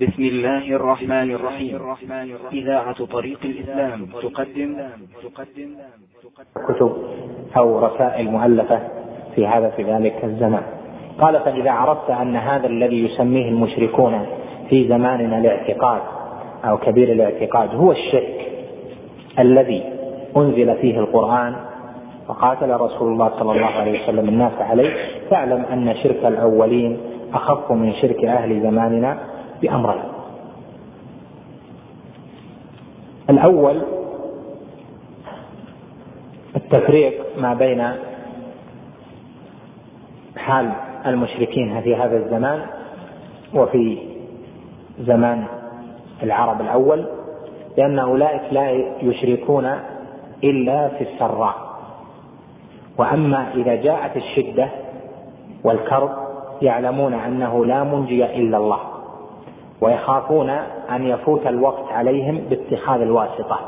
بسم الله الرحمن الرحيم. إذاعة طريق الإسلام تقدم. كتب أو رسائل مؤلفة في هذا في ذلك الزمان. قال فإذا عرفت أن هذا الذي يسميه المشركون في زماننا الاعتقاد أو كبير الاعتقاد هو الشرك الذي أنزل فيه القرآن وقاتل رسول الله صلى الله عليه وسلم الناس عليه فاعلم أن شرك الأولين أخف من شرك أهل زماننا بأمرين الأول التفريق ما بين حال المشركين في هذا الزمان وفي زمان العرب الأول لأن أولئك لا يشركون إلا في السراء. وأما إذا جاءت الشدة والكرب يعلمون أنه لا منجي إلا الله. ويخافون أن يفوت الوقت عليهم باتخاذ الواسطة.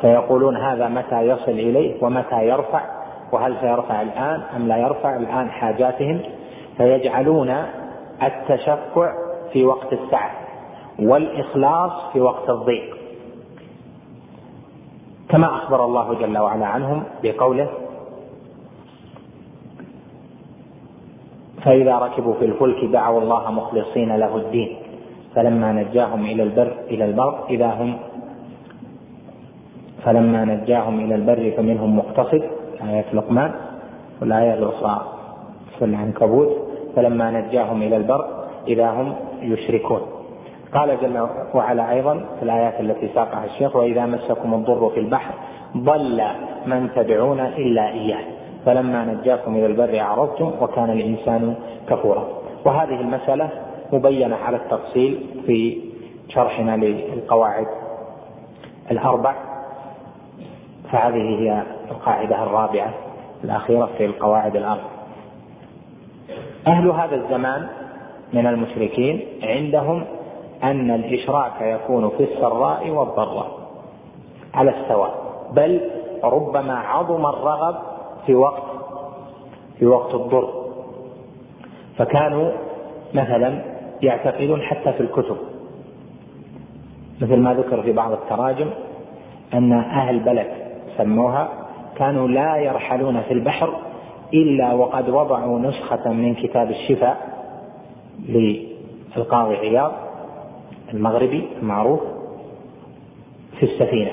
فيقولون هذا متى يصل إليه ومتى يرفع وهل سيرفع الآن أم لا يرفع؟ الآن حاجاتهم. فيجعلون التشفع في وقت السعة والإخلاص في وقت الضيق. كما أخبر الله جل وعلا عنهم بقوله فإذا ركبوا في الفلك دعوا الله مخلصين له الدين فلما نجاهم إلى البر إلى البر إذا هم فلما نجاهم إلى البر فمنهم مقتصد آية لقمان والآية الأخرى في العنكبوت فلما نجاهم إلى البر إذا هم يشركون. قال جل وعلا أيضا في الآيات التي ساقها الشيخ وإذا مسكم الضر في البحر ضل من تدعون إلا إياه. فلما نجاكم إلى البر أعرضتم وكان الإنسان كفورا. وهذه المسألة مبينة على التفصيل في شرحنا للقواعد الأربع. فهذه هي القاعدة الرابعة الأخيرة في القواعد الأربع. أهل هذا الزمان من المشركين عندهم أن الإشراك يكون في السراء والضراء على السواء. بل ربما عظم الرغب في وقت في وقت الضر فكانوا مثلا يعتقدون حتى في الكتب. مثل ما ذكر في بعض التراجم أن أهل بلد سموها كانوا لا يرحلون في البحر إلا وقد وضعوا نسخة من كتاب الشفاء للقاضي عياض المغربي المعروف في السفينة.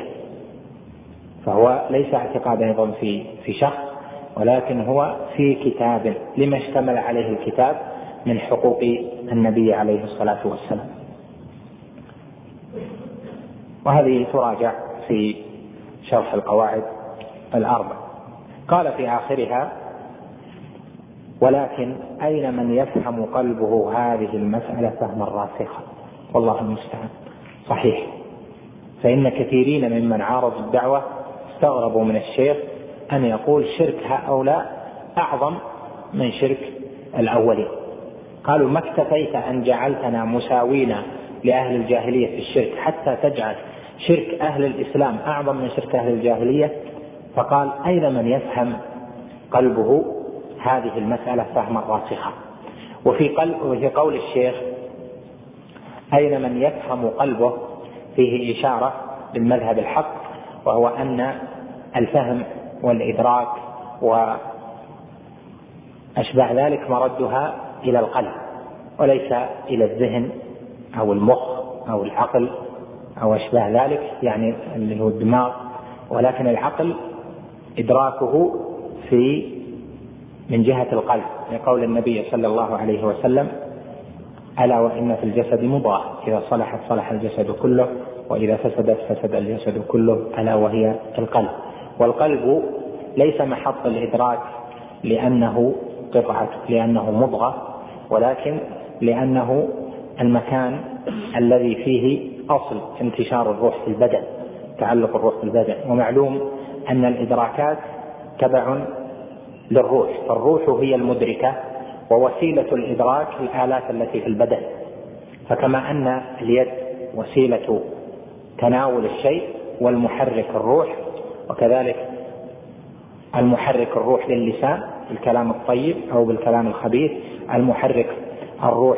فهو ليس اعتقاد أيضا في في شخص. ولكن هو في كتاب لما اشتمل عليه الكتاب من حقوق النبي عليه الصلاة والسلام. وهذه تراجع في شرح القواعد الأربع. قال في آخرها ولكن أين من يفهم قلبه هذه المسألة فهما راسخا والله المستعان. صحيح. فإن كثيرين ممن عارضوا الدعوة استغربوا من الشيخ أن يقول شرك هؤلاء أعظم من شرك الأولين. قالوا ما اكتفيت أن جعلتنا مساوين لأهل الجاهلية في الشرك حتى تجعل شرك أهل الإسلام أعظم من شرك أهل الجاهلية؟ فقال أين من يفهم قلبه؟ هذه المسألة فهما راسخا وفي, قلب وفي قول الشيخ أين من يفهم قلبه؟ فيه إشارة للمذهب الحق وهو أن الفهم والإدراك وأشبه ذلك مردها إلى القلب وليس إلى الذهن أو المخ أو العقل أو أشباه ذلك يعني اللي هو الدماغ. ولكن العقل إدراكه في من جهة القلب لقول النبي صلى الله عليه وسلم ألا وإن في الجسد مضغة إذا صلحت صلح الجسد كله وإذا فسدت فسد الجسد كله ألا وهي القلب. والقلب ليس محط الإدراك لأنه قطعة لأنه مضغة ولكن لأنه المكان الذي فيه أصل انتشار الروح في البدن تعلق الروح في البدن. ومعلوم أن الإدراكات تبع للروح فالروح هي المدركة ووسيلة الإدراك الآلات التي في البدن. فكما أن اليد وسيلة تناول الشيء والمحرك الروح وكذلك المحرك الروح للسان بالكلام الطيب أو بالكلام الخبيث المحرك الروح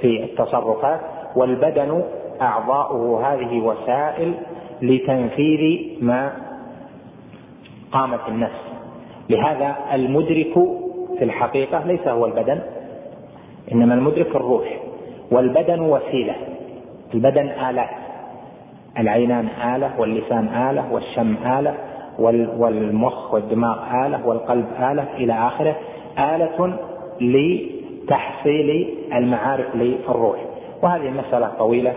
في التصرفات والبدن أعضاؤه هذه وسائل لتنفيذ ما قامت النفس. لهذا المدرك في الحقيقة ليس هو البدن إنما المدرك الروح والبدن وسيلة. البدن آلات. العينان آلة واللسان آلة والشم آلة والمخ والدماغ آلة والقلب آلة إلى آخره آلة لتحصيل المعارف للروح. وهذه مسألة طويلة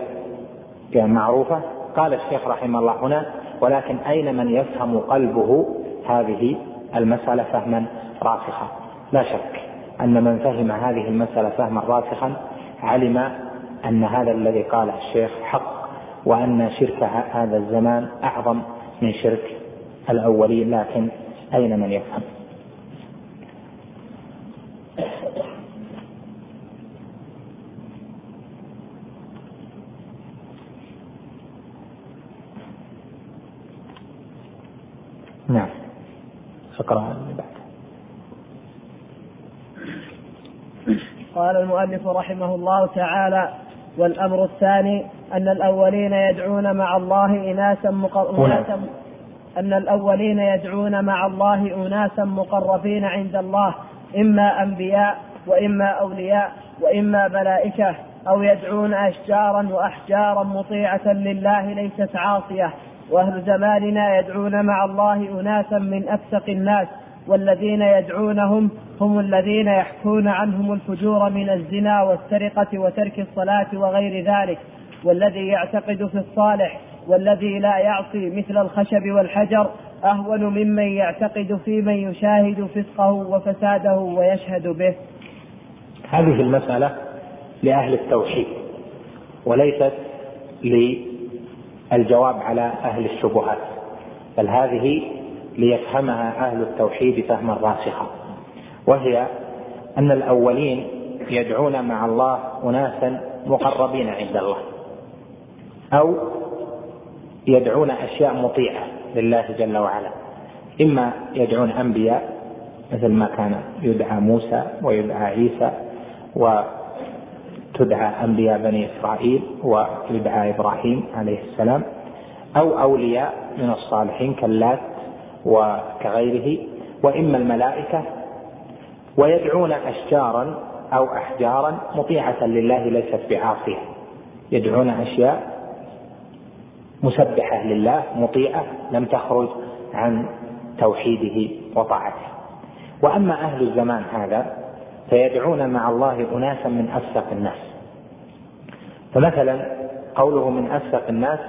معروفة. قال الشيخ رحمه الله هنا ولكن أين من يفهم قلبه؟ هذه المسألة فهما راسخا. لا شك أن من فهم هذه المسألة فهما راسخا علم أن هذا الذي قاله الشيخ حق. وأن شرك هذا الزمان أعظم من شرك الأولين لكن أين من يفهم؟ نعم. اقرأ قال المؤلف رحمه الله تعالى والأمر الثاني أن الأولين يدعون مع الله إناسا مقر... أن الأولين يدعون مع الله أناسا مقربين عند الله إما أنبياء وإما أولياء وإما ملائكة أو يدعون أشجارا وأحجارا مطيعة لله ليست عاصية. وأهل زماننا يدعون مع الله أناسا من أفسق الناس والذين يدعونهم هم الذين يحكون عنهم الفجور من الزنا والسرقة وترك الصلاة وغير ذلك. والذي يعتقد في الصالح والذي لا يعصي مثل الخشب والحجر أهون ممن يعتقد في من يشاهد فسقه وفساده ويشهد به. هذه المسألة لأهل التوحيد وليست للجواب على أهل الشبهات بل هذه ليفهمها أهل التوحيد فهما راسخا وهي أن الأولين يدعون مع الله أناسا مقربين عند الله. أو يدعون أشياء مطيعة لله جل وعلا. إما يدعون أنبياء مثل ما كان يدعى موسى ويدعى عيسى وتدعى أنبياء بني إسرائيل ويدعى إبراهيم عليه السلام أو أولياء من الصالحين كاللات وكغيره وإما الملائكة ويدعون أشجارا أو أحجارا مطيعة لله ليست بعاصية. يدعون أشياء مسبحة لله مطيعة لم تخرج عن توحيده وطاعته. وأما أهل الزمان هذا فيدعون مع الله أناسا من أفسق الناس. فمثلا قوله من أفسق الناس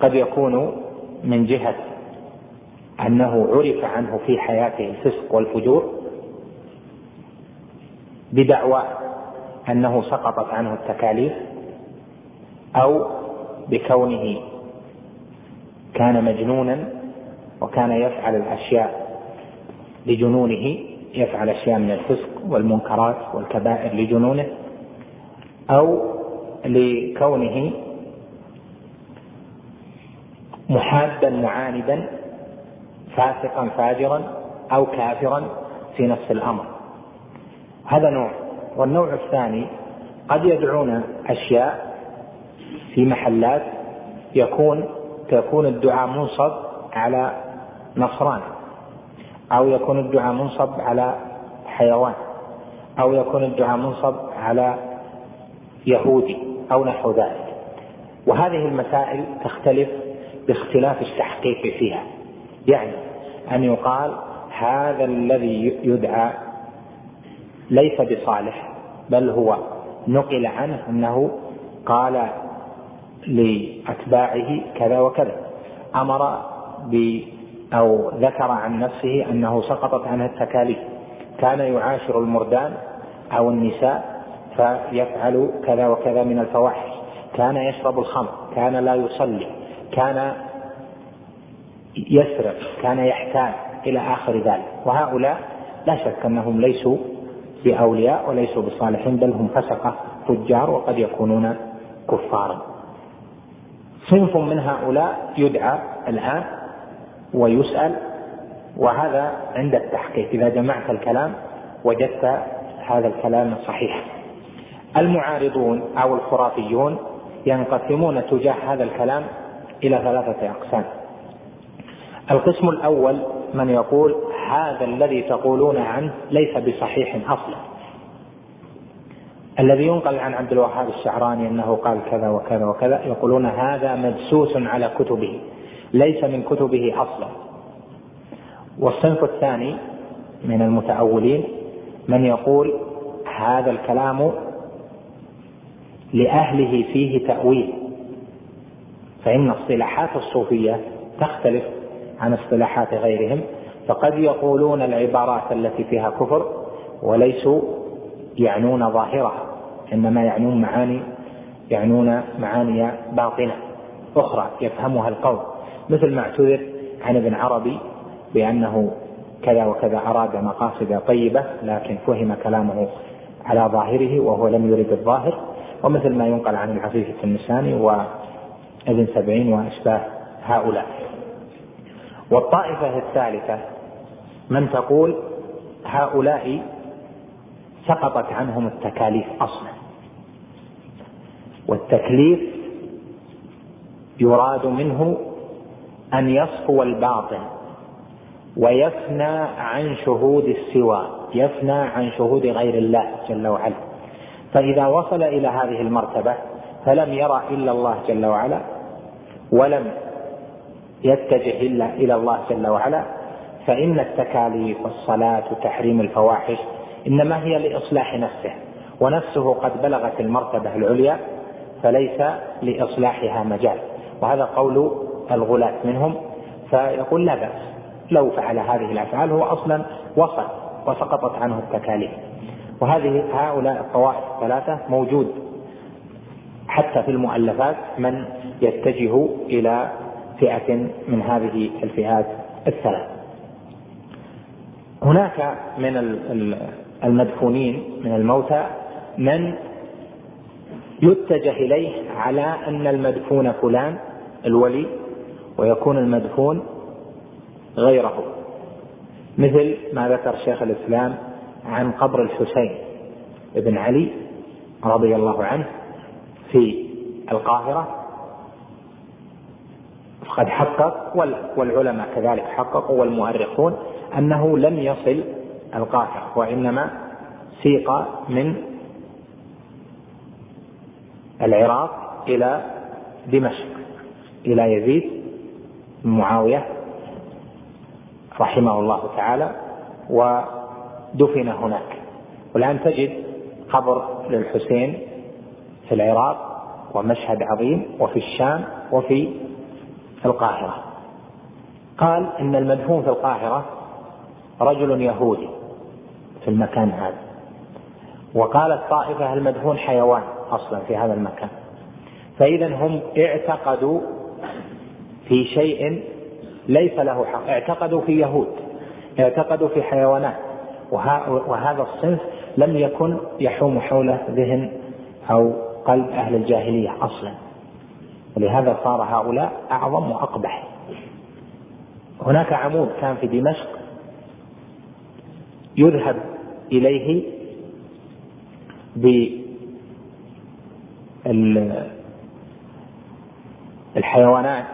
قد يكون من جهة أنه عرف عنه في حياته الفسق والفجور بدعوى أنه سقطت عنه التكاليف أو بكونه كان مجنونا وكان يفعل الأشياء لجنونه يفعل أشياء من الفسق والمنكرات والكبائر لجنونه أو لكونه محادا معاندا فاسقا فاجرا أو كافرا في نفس الأمر. هذا نوع. والنوع الثاني قد يدعون أشياء في محلات يكون تكون الدعاء منصب على نصران أو يكون الدعاء منصب على حيوان أو يكون الدعاء منصب على يهودي أو نحو ذلك. وهذه المسائل تختلف باختلاف التحقيق فيها. يعني أن يقال هذا الذي يدعى ليس بصالح بل هو نقل عنه أنه قال لأتباعه كذا وكذا. أمر ب أو ذكر عن نفسه أنه سقطت عنه التكاليف. كان يعاشر المردان أو النساء فيفعل كذا وكذا من الفواحش. كان يشرب الخمر كان لا يصلي كان يسرق كان يحتال إلى آخر ذلك. وهؤلاء لا شك أنهم ليسوا بأولياء وليسوا بصالحين بل هم فسقة فجار وقد يكونون كفارا. صنف من هؤلاء يدعى الآن ويسأل وهذا عند التحقيق. إذا جمعت الكلام وجدت هذا الكلام صحيح. المعارضون أو الخرافيون ينقسمون تجاه هذا الكلام إلى ثلاثة أقسام. القسم الأول من يقول هذا الذي تقولون عنه ليس بصحيح أصلا. الذي ينقل عن عبد الوهاب الشعراني أنه قال كذا وكذا وكذا يقولون هذا مدسوس على كتبه ليس من كتبه أصلا. والصنف الثاني من المتأولين من يقول هذا الكلام لأهله فيه تأويل. فإن اصطلاحات الصوفية تختلف عن اصطلاحات غيرهم فقد يقولون العبارات التي فيها كفر وليسوا يعنون ظاهرها. إنما يعنون معاني يعنون معاني باطنة أخرى يفهمها القوم. مثل ما اعتذر عن ابن عربي بأنه كذا وكذا أراد مقاصد طيبة لكن فهم كلامه على ظاهره وهو لم يرد الظاهر. ومثل ما ينقل عن العفيف النساني وابن سبعين وأشباه هؤلاء. والطائفة الثالثة من تقول هؤلاء سقطت عنهم التكاليف أصلا. والتكليف يراد منه أن يصفو الباطن ويفنى عن شهود السوى يفنى عن شهود غير الله جل وعلا. فإذا وصل إلى هذه المرتبة فلم يرى إلا الله جل وعلا ولم يتجه إلا إلى الله جل وعلا فإن التكاليف والصلاة وتحريم الفواحش إنما هي لإصلاح نفسه ونفسه قد بلغت المرتبة العليا فليس لإصلاحها مجال. وهذا قول الغلاة منهم. فيقول لا بأس لو فعل هذه الأفعال هو أصلا وصل وسقطت عنه التكاليف. وهذه هؤلاء الطوائف الثلاثة موجود حتى في المؤلفات من يتجه إلى فئة من هذه الفئات الثلاث. هناك من المدفونين من الموتى من يتجه إليه على أن المدفون فلان الولي ويكون المدفون غيره. مثل ما ذكر شيخ الإسلام عن قبر الحسين بن علي رضي الله عنه في القاهرة. قد حقق والعلماء كذلك حققوا والمؤرخون أنه لم يصل القاهرة وإنما سيق من العراق إلى دمشق إلى يزيد بن معاوية رحمه الله تعالى ودفن هناك. والآن تجد قبر للحسين في العراق ومشهد عظيم وفي الشام وفي القاهرة. قال إن المدفون في القاهرة رجل يهودي في المكان هذا. وقالت طائفة المدفون حيوان؟ أصلا في هذا المكان. فاذا هم اعتقدوا في شيء ليس له حق. اعتقدوا في يهود اعتقدوا في حيوانات. وهذا الصنف لم يكن يحوم حوله ذهن أو قلب أهل الجاهلية أصلا. ولهذا صار هؤلاء أعظم وأقبح. هناك عمود كان في دمشق يذهب إليه الحيوانات.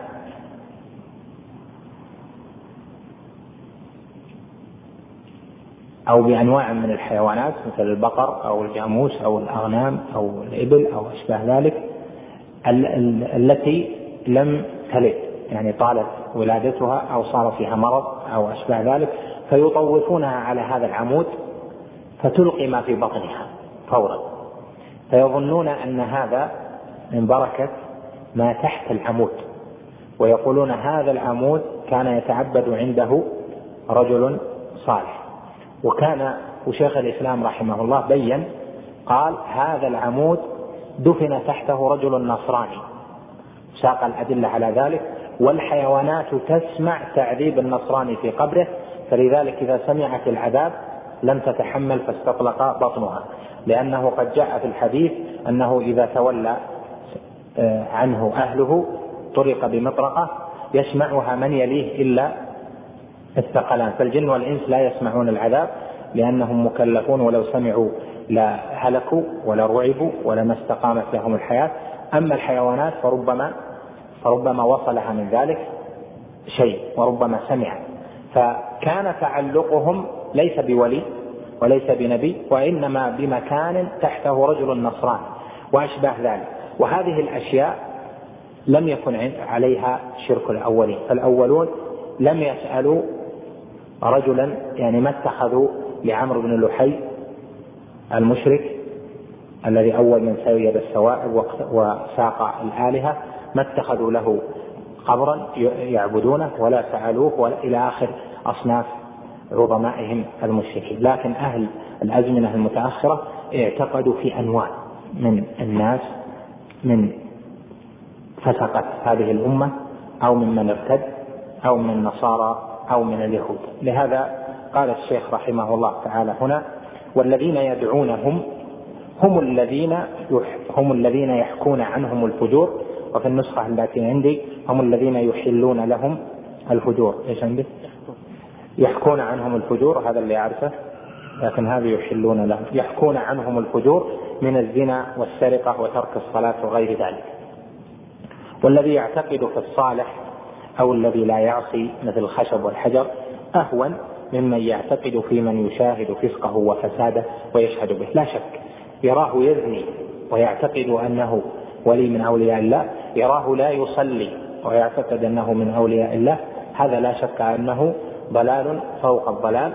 أو بأنواع من الحيوانات مثل البقر أو الجاموس أو الأغنام أو الإبل أو أشباه ذلك التي لم تلد يعني طالت ولادتها أو صار فيها مرض أو أشباه ذلك فيطوفونها على هذا العمود فتلقي ما في بطنها فورا. فيظنون أن هذا من بركة ما تحت العمود. ويقولون هذا العمود كان يتعبد عنده رجل صالح. وكان وشيخ الإسلام رحمه الله بين قال هذا العمود دفن تحته رجل نصراني. ساق الأدلة على ذلك والحيوانات تسمع تعذيب النصراني في قبره فلذلك إذا سمعت العذاب لم تتحمل فاستطلق بطنها. لأنه قد جاء في الحديث أنه إذا تولى آه، عنه أهله طرق بمطرقة يسمعها من يليه إلا الثقلان. فالجن والإنس لا يسمعون العذاب لأنهم مكلفون ولو سمعوا لا هلكوا ولا رعبوا ولا ما استقامت لهم الحياة. أما الحيوانات فربما فربما وصلها من ذلك شيء وربما سمع. فكان تعلقهم ليس بولي وليس بنبي وإنما بمكان تحته رجل نصراني وأشباه ذلك. وهذه الأشياء لم يكن عليها شرك الأولين. فالأولون لم يسألوا رجلا يعني ما اتخذوا لعمرو بن لحي المشرك الذي أول من سيد السوائب وساق الآلهة ما اتخذوا له قبرا يعبدونه ولا سألوه ولا إلى آخر أصناف عظمائهم المشركين. لكن أهل الأزمنة المتأخرة اعتقدوا في أنواع من الناس من فسقت هذه الأمة أو ممن ارتد أو من النصارى أو من اليهود. لهذا قال الشيخ رحمه الله تعالى هنا والذين يدعونهم هم الذين هم الذين يحكون عنهم الفجور. وفي النسخة التي عندي هم الذين يحلون لهم الفجور. إيش عندك؟ يحكون عنهم الفجور هذا اللي أعرفه لكن هذا يحلون لهم يحكون عنهم الفجور من الزنا والسرقة وترك الصلاة وغير ذلك. والذي يعتقد في الصالح أو الذي لا يعصي مثل الخشب والحجر أهون ممن يعتقد في من يشاهد فسقه وفساده ويشهد به. لا شك يراه يزني ويعتقد أنه ولي من أولياء الله يراه لا يصلي ويعتقد أنه من أولياء الله. هذا لا شك أنه ضلال فوق الضلال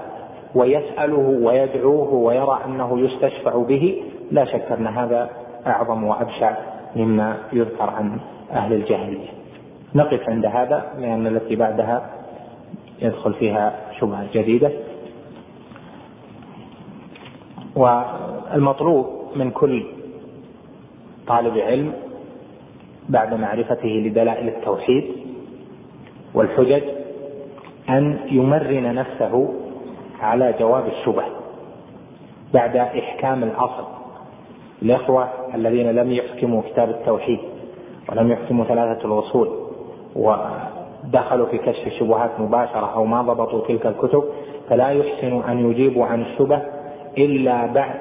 ويسأله ويدعوه ويرى أنه يستشفع به لا شك أن هذا أعظم وأبشع مما يذكر عن أهل الجاهلية. نقف عند هذا لأن التي بعدها يدخل فيها شبهة جديدة. والمطلوب من كل طالب علم بعد معرفته لدلائل التوحيد والحجج أن يمرن نفسه على جواب الشبه بعد إحكام الأصل. الإخوة الذين لم يحكموا كتاب التوحيد ولم يحكموا ثلاثة الوصول ودخلوا في كشف الشبهات مباشرة أو ما ضبطوا تلك الكتب فلا يحسن أن يجيبوا عن الشبه إلا بعد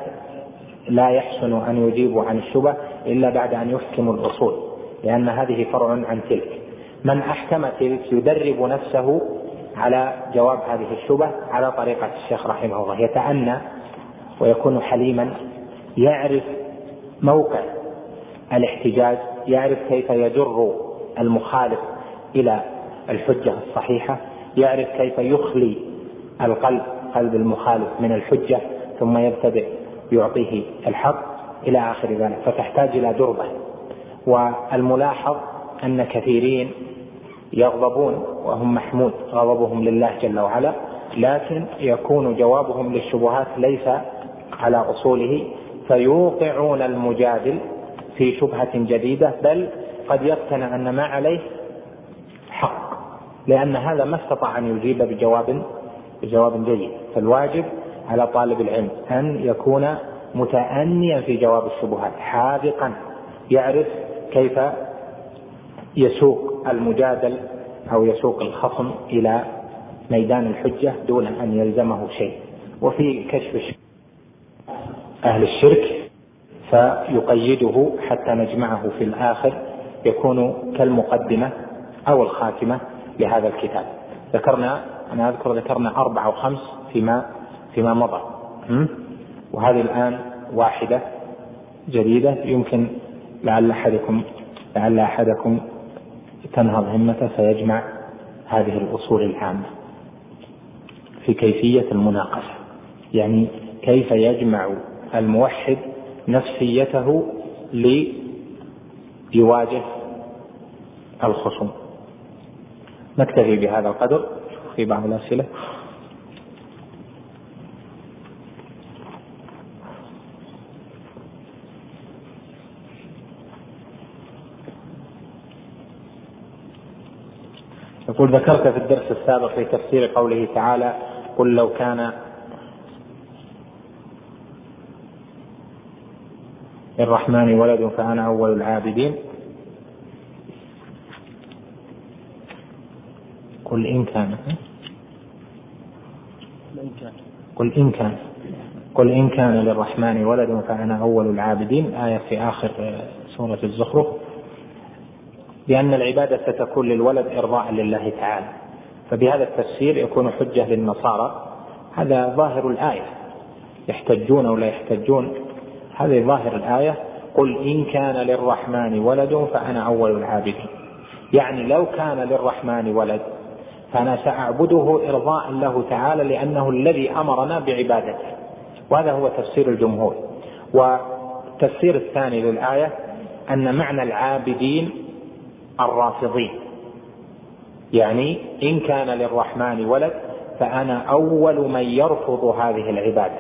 لا يحسن أن يجيبوا عن الشبه إلا بعد أن يحكموا الأصول لأن هذه فرع عن تلك. من أحكم تلك يدرب نفسه على جواب هذه الشبه على طريقة الشيخ رحمه الله. يتأنى ويكون حليما يعرف موقع الاحتجاج يعرف كيف يجر المخالف إلى الحجة الصحيحة يعرف كيف يخلي القلب قلب المخالف من الحجة ثم يبتدئ يعطيه الحق إلى آخر ذلك. فتحتاج إلى دربة. والملاحظ أن كثيرين يغضبون وهم محمود غضبهم لله جل وعلا لكن يكون جوابهم للشبهات ليس على أصوله. فيوقعون المجادل في شبهة جديدة بل قد يقتنع أن ما عليه حق لأن هذا ما استطاع أن يجيب بجواب بجواب جيد. فالواجب على طالب العلم أن يكون متانيا في جواب الشبهات حاذقا يعرف كيف يسوق المجادل أو يسوق الخصم إلى ميدان الحجة دون أن يلزمه شيء. وفي كشف أهل الشرك فيقيده حتى نجمعه في الآخر يكون كالمقدمة أو الخاتمة لهذا الكتاب. ذكرنا أنا أذكر ذكرنا أربعة أو خمس فيما فيما مضى. وهذه الآن واحدة جديدة يمكن لعل أحدكم لعل أحدكم تنهض همته فيجمع هذه الأصول العامة في كيفية المناقشة. يعني كيف يجمع الموحد نفسيته ليواجه الخصوم. نكتفي بهذا القدر. في بعض الأسئلة. يقول ذكرت في الدرس السابق في تفسير قوله تعالى قل لو كان للرحمن ولد فأنا أول العابدين. قل إن كان. قل إن كان. قل إن كان للرحمن ولد فأنا أول العابدين. آية في آخر سورة الزخرف. لأن العبادة ستكون للولد إرضاء لله تعالى. فبهذا التفسير يكون حجة للنصارى. هذا ظاهر الآية. يحتجون أو لا يحتجون. هذه ظاهر الآية. قل إن كان للرحمن ولد فأنا أول العابدين. يعني لو كان للرحمن ولد فأنا سأعبده إرضاء له تعالى لأنه الذي أمرنا بعبادته. وهذا هو تفسير الجمهور. والتفسير الثاني للآية أن معنى العابدين الرافضين. يعني إن كان للرحمن ولد فأنا أول من يرفض هذه العبادة.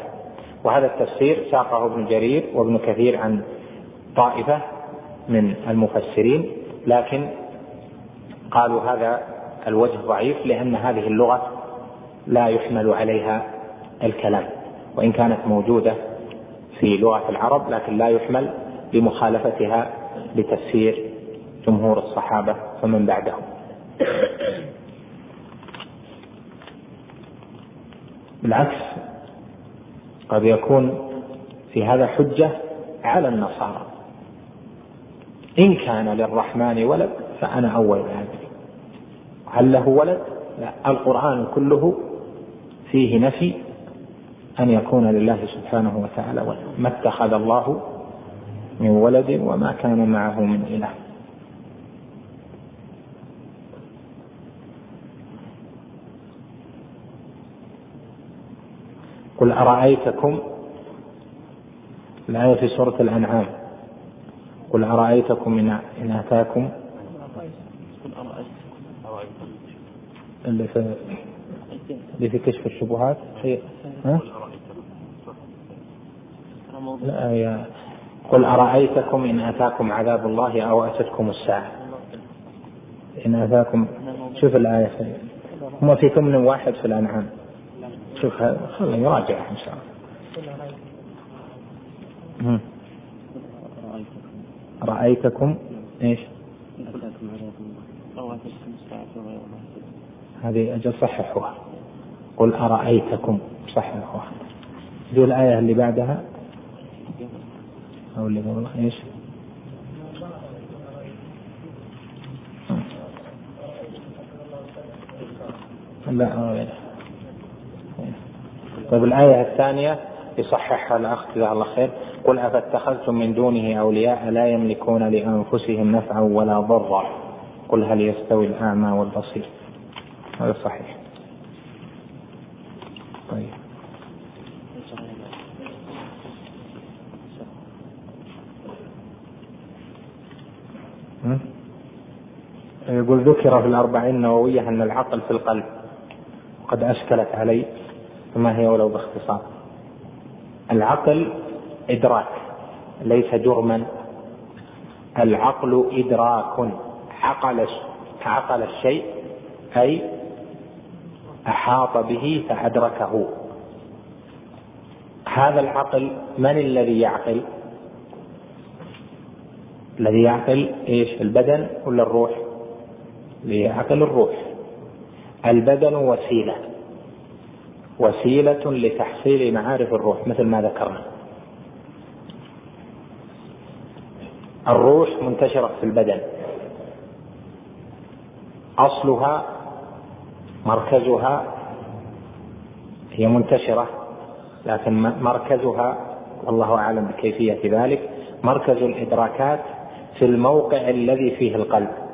وهذا التفسير ساقه ابن جرير وابن كثير عن طائفة من المفسرين لكن قالوا هذا الوجه ضعيف لأن هذه اللغة لا يحمل عليها الكلام. وإن كانت موجودة في لغة العرب لكن لا يحمل لمخالفتها لتفسير جمهور الصحابة فمن بعدهم. بالعكس قد يكون في هذا حجة على النصارى. إن كان للرحمن ولد فأنا أول العابدين هل له ولد؟ لا. القرآن كله فيه نفي أن يكون لله سبحانه وتعالى ولد. ما اتخذ الله من ولد وما كان معه من إله. قل أرأيتكم؟ الآية في سورة الأنعام. قل أرأيتكم إن أتاكم؟ اللي في اللي في كشف الشبهات. هي ها؟ لا يا قل أرأيتكم إن أتاكم عذاب الله أو أتتكم الساعة؟ إن أتاكم شوف الآية هم في ثمن واحد في الأنعام. شوف خليه يراجعها إن شاء الله. رأيتكم؟ إيش؟ هذه أجل صححوها. قل أرأيتكم؟ صححوها. دي الآية اللي بعدها؟ أو اللي قبلها؟ إيش؟ لا طيب الآية الثانية يصححها الأخ جزاه الله خير. قل أفاتخذتم من دونه أولياء لا يملكون لأنفسهم نفعا ولا ضرا. قل هل يستوي الأعمى والبصير؟ هذا صحيح. طيب. يقول ذكر في الأربعين النووية أن العقل في القلب وقد أشكلت علي. فما هي ولو باختصار العقل إدراك ليس جرما العقل إدراك عقل عقل الشيء أي أحاط به فأدركه هذا العقل من الذي يعقل؟ الذي يعقل إيش؟ البدن ولا الروح؟ ليعقل الروح البدن وسيلة وسيلة لتحصيل معارف الروح مثل ما ذكرنا. الروح منتشرة في البدن. أصلها مركزها هي منتشرة لكن مركزها والله أعلم بكيفية ذلك مركز الإدراكات في الموقع الذي فيه القلب.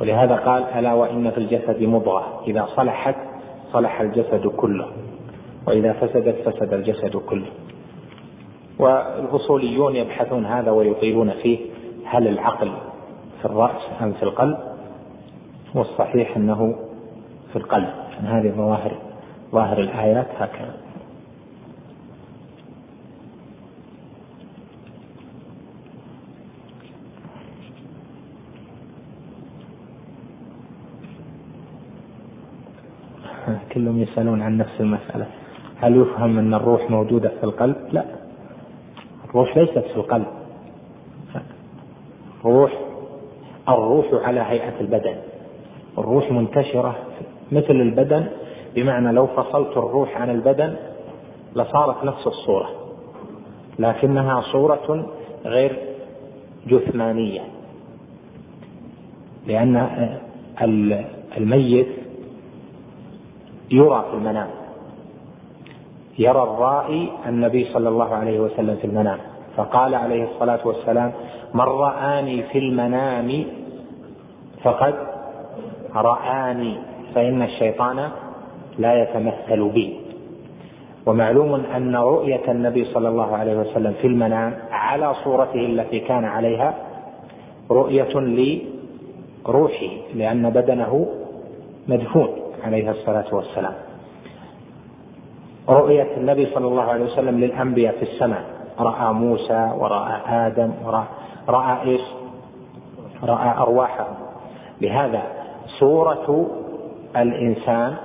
ولهذا قال ألا وإن في الجسد مضغة. إذا صلحت صلح الجسد كله. وإذا فسدت فسد الجسد كله. والأصوليون يبحثون هذا ويطيلون فيه هل العقل في الرأس أم في القلب؟ والصحيح أنه في القلب. يعني هذه ظواهر ظاهر الآيات هكذا. كلهم يسألون عن نفس المسألة. هل يفهم أن الروح موجودة في القلب؟ لا. الروح ليست في القلب. الروح الروح على هيئة البدن. الروح منتشرة مثل البدن بمعنى لو فصلت الروح عن البدن لصارت نفس الصورة. لكنها صورة غير جثمانية. لأن الميت يرى في المنام. يرى الرائي النبي صلى الله عليه وسلم في المنام. فقال عليه الصلاة والسلام من رآني في المنام فقد رآني فإن الشيطان لا يتمثل بي. ومعلوم أن رؤية النبي صلى الله عليه وسلم في المنام على صورته التي كان عليها رؤية لروحه لأن بدنه مدفون. عليه الصلاة والسلام. رؤية النبي صلى الله عليه وسلم للأنبياء في السماء. رأى موسى ورأى آدم ورأى رأى إيش؟ رأى أرواحهم. لهذا صورة الإنسان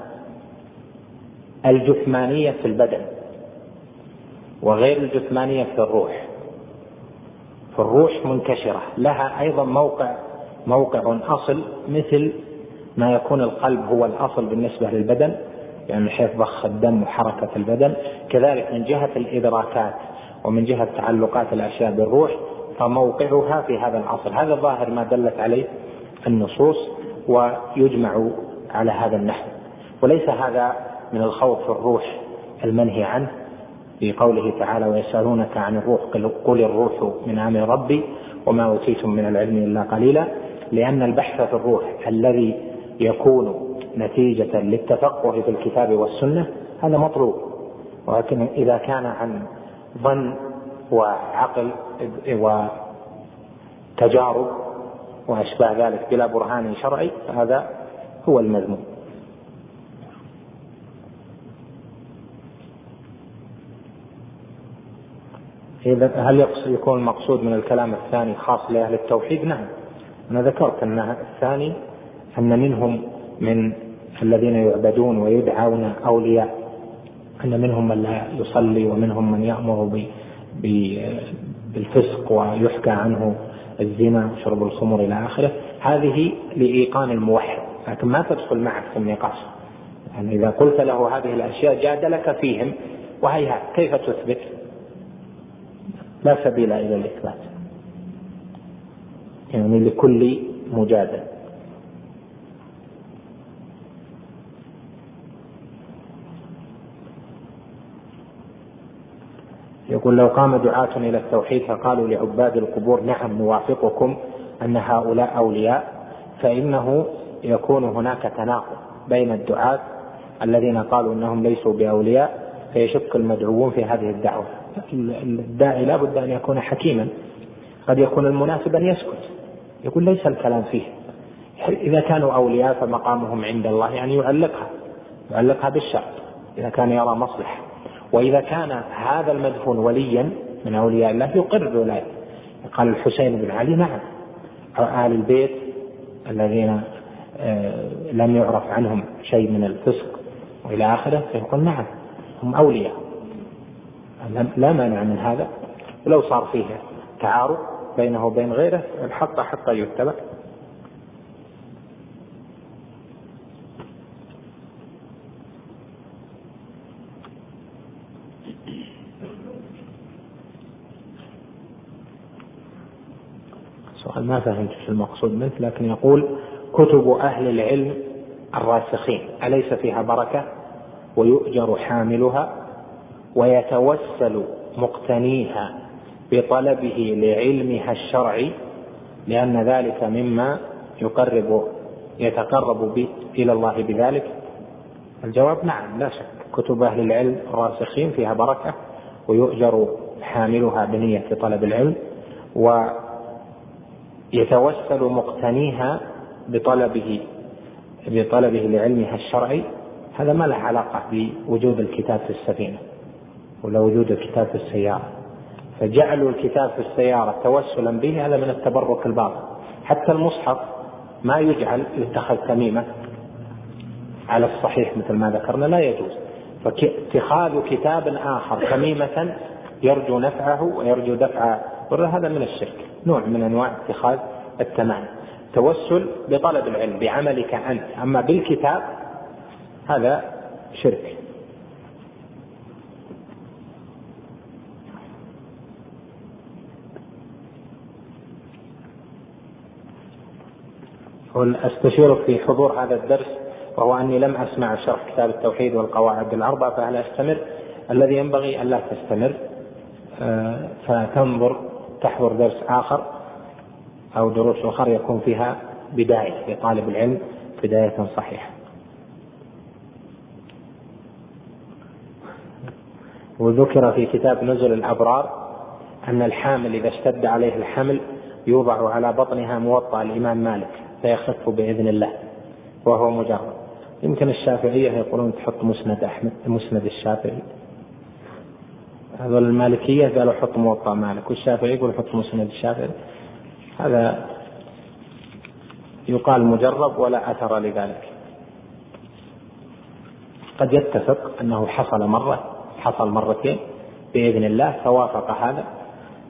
الجثمانية في البدن وغير الجثمانية في الروح. فالروح منتشرة. لها أيضا موقع موقع أصل مثل ما يكون القلب هو الأصل بالنسبة للبدن يعني من حيث ضخ الدم وحركة البدن. كذلك من جهة الإدراكات ومن جهة تعلقات الأشياء بالروح فموقعها في هذا الأصل. هذا ظاهر ما دلت عليه النصوص ويجمع على هذا النحو. وليس هذا من الخوف في الروح المنهي عنه في قوله تعالى ويسألونك عن الروح قل الروح من أمر ربي وما أوتيتم من العلم إلا قليلا. لأن البحث في الروح الذي يكون نتيجة للتفقه في الكتاب والسنة هذا مطلوب ولكن إذا كان عن ظن وعقل وتجارب وأشباه ذلك بلا برهان شرعي فهذا هو المذموم إذا هل يكون المقصود من الكلام الثاني خاص لأهل التوحيد؟ نعم. أنا ذكرت أن الثاني أن منهم من الذين يعبدون ويدعون أولياء أن منهم من لا يصلي ومنهم من يأمر بالفسق ويحكى عنه الزنا وشرب الخمر إلى آخره. هذه لإيقان الموحد لكن ما تدخل معك في النقاش. يعني إذا قلت له هذه الأشياء جادلك فيهم وهيهات كيف تثبت؟ لا سبيل إلى الإثبات. يعني لكل مجادل يقول لو قام دعاة إلى التوحيد فقالوا لعباد القبور نعم نوافقكم أن هؤلاء أولياء فإنه يكون هناك تناقض بين الدعاة الذين قالوا أنهم ليسوا بأولياء فيشك المدعوون في هذه الدعوة. الداعي لا بد أن يكون حكيما. قد يكون المناسب أن يسكت. يقول ليس الكلام فيه. إذا كانوا أولياء فمقامهم عند الله يعني يعلقها يعلقها بالشرط إذا كان يرى مصلحة. وإذا كان هذا المدفون وليا من أولياء الله يقر بولايته قال الحسين بن علي نعم. آل البيت الذين آه، لم يعرف عنهم شيء من الفسق وإلى آخره فيقول نعم هم أولياء. لا مانع من هذا. ولو صار فيه تعارض بينه وبين غيره الحق حتى يتبع. ما فهمت المقصود منه؟ لكن يقول كتب أهل العلم الراسخين أليس فيها بركة؟ ويؤجر حاملها ويتوسل مقتنيها بطلبه لعلمها الشرعي لأن ذلك مما يقرب يتقرب به إلى الله بذلك؟ الجواب نعم لا شك. كتب أهل العلم الراسخين فيها بركة ويؤجر حاملها بنية طلب العلم ويتوسل مقتنيها بطلبه بطلبه لعلمها الشرعي. هذا ما له علاقة بوجود الكتاب في السفينة ولا وجود الكتاب في السيارة. فجعلوا الكتاب في السيارة توسلا به هذا من التبرك الباطل. حتى المصحف ما يجعل يتخذ تميمة على الصحيح مثل ما ذكرنا لا يجوز. فاتخاذ كتاب آخر تميمة يرجو نفعه ويرجو دفع هذا من الشرك. نوع من أنواع اتخاذ التمام. توسل بطلب العلم بعملك أنت. أما بالكتاب هذا شرك. أستشيرك في حضور هذا الدرس وهو أني لم أسمع شرح كتاب التوحيد والقواعد الأربعة فهل أستمر؟ الذي ينبغي الا تستمر. آه، فتنظر تحضر درس آخر أو دروس أخرى يكون فيها بداية لطالب العلم بداية صحيحة. وذكر في كتاب نزل الأبرار أن الحامل إذا اشتد عليه الحمل يوضع على بطنها موطأ الإمام مالك فيخف بإذن الله وهو مجرد يمكن الشافعية يقولون تحط مسند أحمد مسند الشافعي هذول المالكية قالوا حط موطأ مالك والشافعي يقول حط مسند الشافعي. هذا يقال مجرب ولا أثر لذلك. قد يتفق أنه حصل مرة حصل مرتين بإذن الله فوافق هذا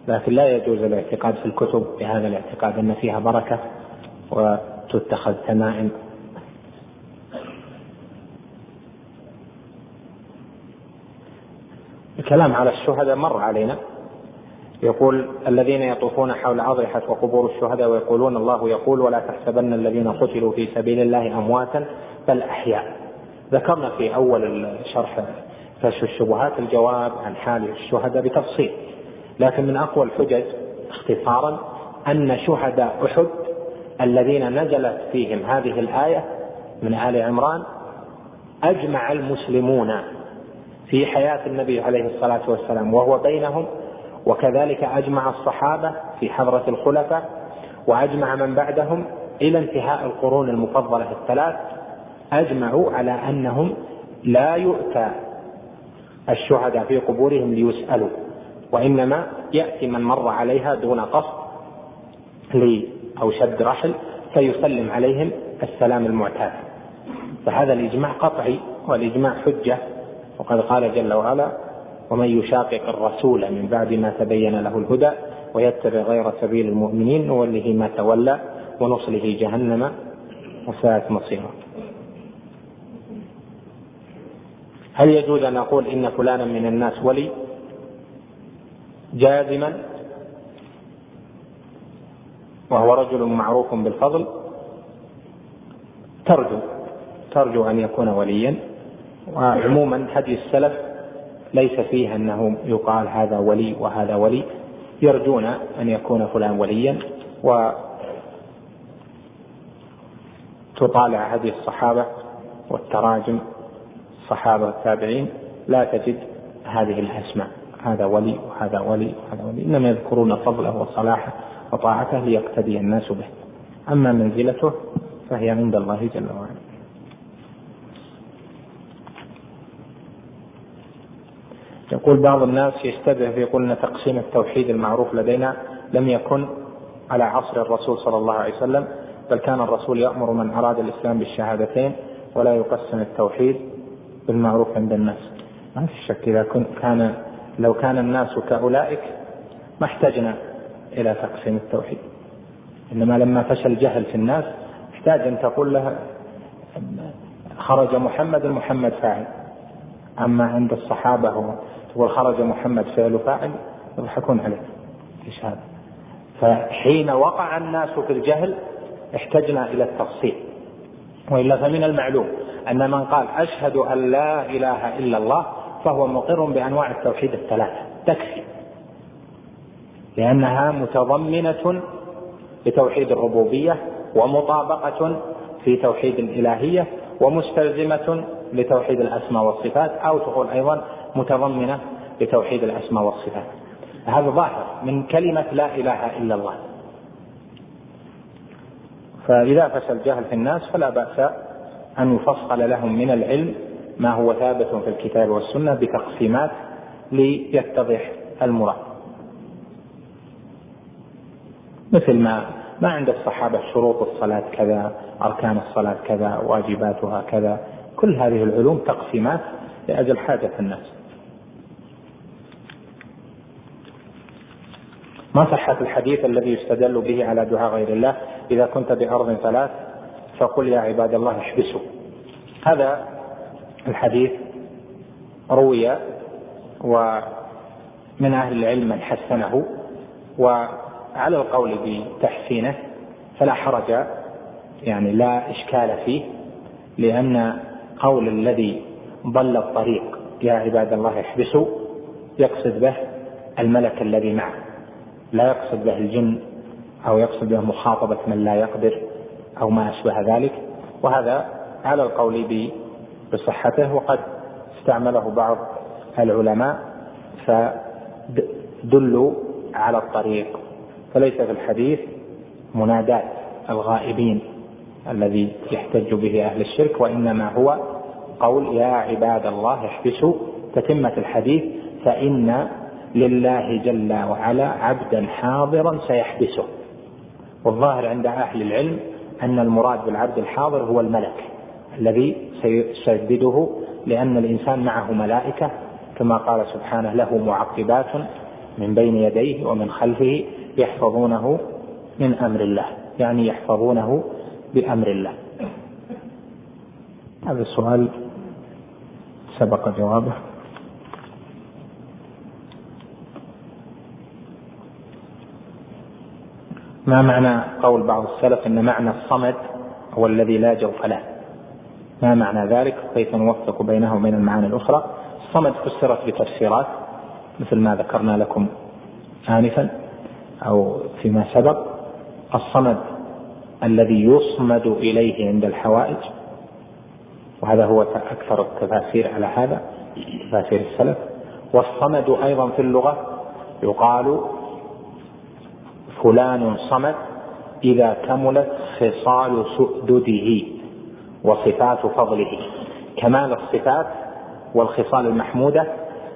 لكن لا يجوز الاعتقاد في الكتب بهذا الاعتقاد أن فيها بركة وتتخذ تمائم. الكلام على الشهداء مر علينا. يقول الذين يطوفون حول أضرحة وقبور الشهداء ويقولون الله يقول ولا تحسبن الذين قتلوا في سبيل الله أمواتا بل أحياء. ذكرنا في أول الشرح كشف الشبهات الجواب عن حال الشهداء بتفصيل. لكن من أقوى الحجج اختصارا أن شهداء أحد الذين نزلت فيهم هذه الآية من آل عمران أجمع المسلمون في حياة النبي عليه الصلاة والسلام وهو بينهم وكذلك أجمع الصحابة في حضرة الخلفاء وأجمع من بعدهم إلى انتهاء القرون المفضلة الثلاث أجمعوا على أنهم لا يؤتى الشهداء في قبورهم ليسألوا وإنما يأتي من مر عليها دون قصد أو شد رحل فيسلم عليهم السلام المعتاد. فهذا الإجماع قطعي والإجماع حجة وقد قال جل وعلا ومن يشاقق الرسول من بعد ما تبين له الهدى ويتبع غير سبيل المؤمنين نوله ما تولى ونصله جهنم وساءت مصيرا. هل يجوز أن أقول إن فلانا من الناس ولي؟ جازما. وهو رجل معروف بالفضل. ترجو ترجو أن يكون وليا. وعموما هدي السلف ليس فيه أنه يقال هذا ولي وهذا ولي. يرجون أن يكون فلان وليا و تطالع هدي الصحابة والتراجم الصحابه والتابعين لا تجد هذه الأسماء. هذا ولي وهذا ولي وهذا ولي. إنما يذكرون فضله وصلاحه وطاعته ليقتدي الناس به. أما منزلته فهي عند الله جل وعلا. يقول بعض الناس يشتبه فيقول إن تقسيم التوحيد المعروف لدينا لم يكن على عصر الرسول صلى الله عليه وسلم بل كان الرسول يأمر من أراد الإسلام بالشهادتين ولا يقسم التوحيد بالمعروف عند الناس. ما في شك إذا كان لو كان الناس كأولئك ما احتجنا إلى تقسيم التوحيد. إنما لما فشل الجهل في الناس احتاج أن تقول له خرج محمد محمد فاعل. أما عند الصحابة تقول خرج محمد فعل فاعل يضحكون عليك إيش هذا؟ فحين وقع الناس في الجهل احتجنا إلى التفصيل. وإلا فمن المعلوم أن من قال أشهد أن لا إله إلا الله فهو مقر بأنواع التوحيد الثلاثة. تكفي. لأنها متضمنة لتوحيد الربوبية ومطابقة في توحيد الإلهية ومستلزمة لتوحيد الأسماء والصفات أو تقول أيضا متضمنة لتوحيد الأسماء والصفات. هذا ظاهر من كلمة لا إله إلا الله. فإذا فشل الجهل في الناس فلا بأس أن يفصل لهم من العلم ما هو ثابت في الكتاب والسنة بتقسيمات ليتضح المراد. مثل ما ما عند الصحابة شروط الصلاة كذا أركان الصلاة كذا واجباتها كذا. كل هذه العلوم تقسيمات لأجل حاجة الناس. ما صحة الحديث الذي يستدل به على دعاء غير الله؟ إذا كنت بأرض ثلاث فقل يا عباد الله احبسوا هذا الحديث روي ومن أهل العلم من حسنه وعلى القول بتحسينه فلا حرج يعني لا إشكال فيه لأن قول الذي ضل الطريق يا عباد الله احبسوا يقصد به الملك الذي معه. لا يقصد به الجن أو يقصد به مخاطبة من لا يقدر أو ما أشبه ذلك وهذا على القول بصحته وقد استعمله بعض العلماء فدلوا على الطريق. فليس في الحديث منادات الغائبين الذي يحتج به أهل الشرك وإنما هو قول يا عباد الله احبسوا تتمة الحديث فإن لله جل وعلا عبدا حاضرا سيحبسه. والظاهر عند أهل العلم أن المراد بالعبد الحاضر هو الملك الذي سيسدده لأن الإنسان معه ملائكة كما قال سبحانه له معقبات من بين يديه ومن خلفه يحفظونه من أمر الله يعني يحفظونه بأمر الله. هذا السؤال سبق جوابه. ما معنى قول بعض السلف إن معنى الصمد هو الذي لا جوف له؟ ما معنى ذلك؟ كيف نوفق بينه وبين المعاني الأخرى؟ الصمد فسرت بتفسيرات مثل ما ذكرنا لكم آنفا أو فيما سبق. الصمد الذي يصمد إليه عند الحوائج وهذا هو أكثر التفاسير على هذا تفاسير السلف. والصمد أيضا في اللغة يقال فلان صمد إذا كملت خصال سؤدده وصفات فضله. كمال الصفات والخصال المحمودة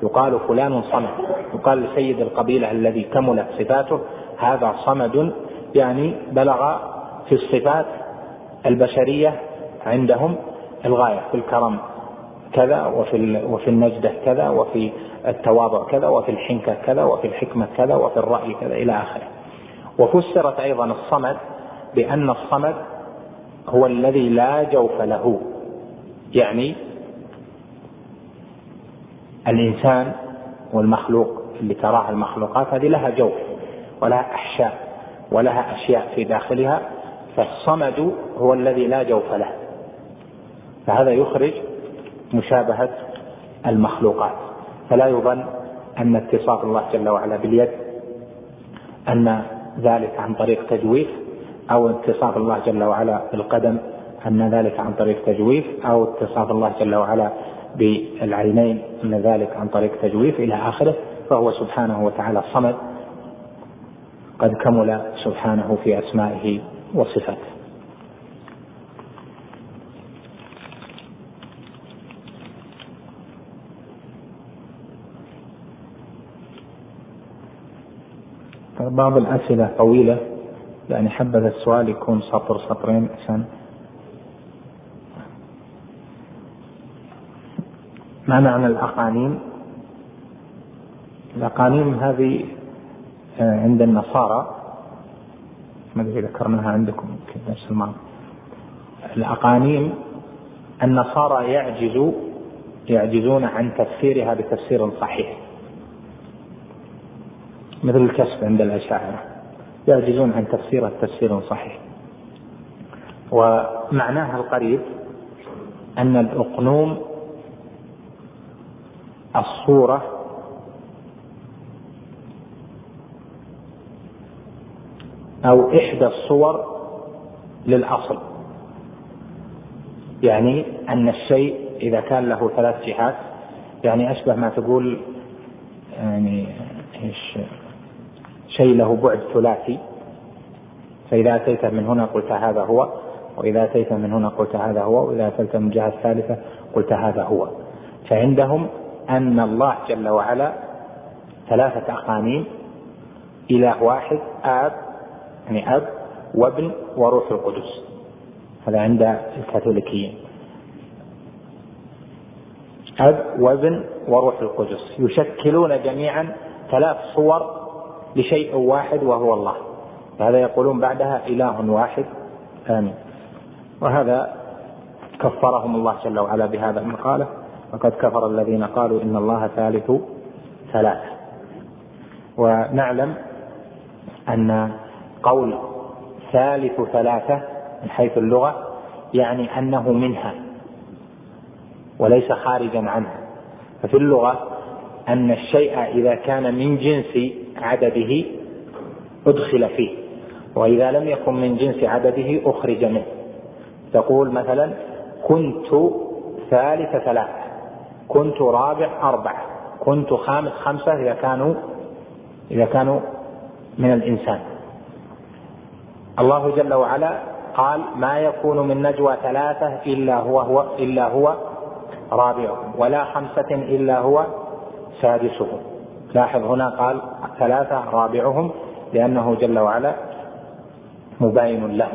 يقال فلان صمد. يقال لسيد القبيلة الذي كملت صفاته هذا صمد يعني بلغ في الصفات البشرية عندهم الغاية في الكرم كذا وفي وفي النجدة كذا وفي التواضع كذا وفي الحنكة كذا وفي الحكمة كذا وفي الرأي كذا إلى آخره. وفسرت أيضا الصمد بأن الصمد هو الذي لا جوف له. يعني الإنسان والمخلوق اللي تراها المخلوقات هذه لها جوف ولها أحشاء ولها أشياء في داخلها فالصمد هو الذي لا جوف له. فهذا يخرج مشابهة المخلوقات. فلا يظن أن اتصاف الله جل وعلا باليد أن ذلك عن طريق تجويف أو اتصاف الله جل وعلا بالقدم أن ذلك عن طريق تجويف أو اتصاف الله جل وعلا بالعينين أن ذلك عن طريق تجويف إلى آخره فهو سبحانه وتعالى الصمد قد كمل سبحانه في أسمائه وصفاته. بعض الأسئلة طويلة يعني حبذا السؤال يكون سطر سطرين عشان ما معنى الأقانيم؟ الأقانيم هذه آه، عند النصارى ما أدري ذكرناها عندكم في الدرس الأقانيم النصارى يعجزوا يعجزون عن تفسيرها بتفسير صحيح. مثل الكسب عند الأشاعرة. يعجزون عن تفسيرها تفسير صحيح. ومعناها القريب أن الأقنوم الصورة أو إحدى الصور للأصل. يعني أن الشيء إذا كان له ثلاث جهات يعني أشبه ما تقول يعني إيش؟ شيء له بعد ثلاثي. فإذا أتيت من هنا قلت هذا هو وإذا أتيت من هنا قلت هذا هو وإذا أتيت من الجهة الثالثة قلت هذا هو. فعندهم أن الله جل وعلا ثلاثة أقانيم إله واحد آب يعني أب وابن وروح القدس. هذا عند الكاثوليكيين. أب وابن وروح القدس. يشكلون جميعا ثلاث صور لشيء واحد وهو الله. هذا يقولون بعدها إله واحد. آمين. وهذا كفرهم الله جل وعلا بهذا المقالة وقد كفر الذين قالوا إن الله ثالث ثلاثة. ونعلم أن قول ثالث ثلاثة من حيث اللغة يعني أنه منها وليس خارجا عنها. ففي اللغة أن الشيء إذا كان من جنس عدده أدخل فيه وإذا لم يكن من جنس عدده أخرج منه. تقول مثلا كنت ثالث ثلاثة كنت رابع أربعة كنت خامس خمسة إذا كانوا إذا كانوا من الإنسان. الله جل وعلا قال ما يكون من نجوى ثلاثة إلا هو هو إلا هو رابعهم ولا خمسة إلا هو سادسهم. لاحظ هنا قال ثلاثة رابعهم لأنه جل وعلا مباين له.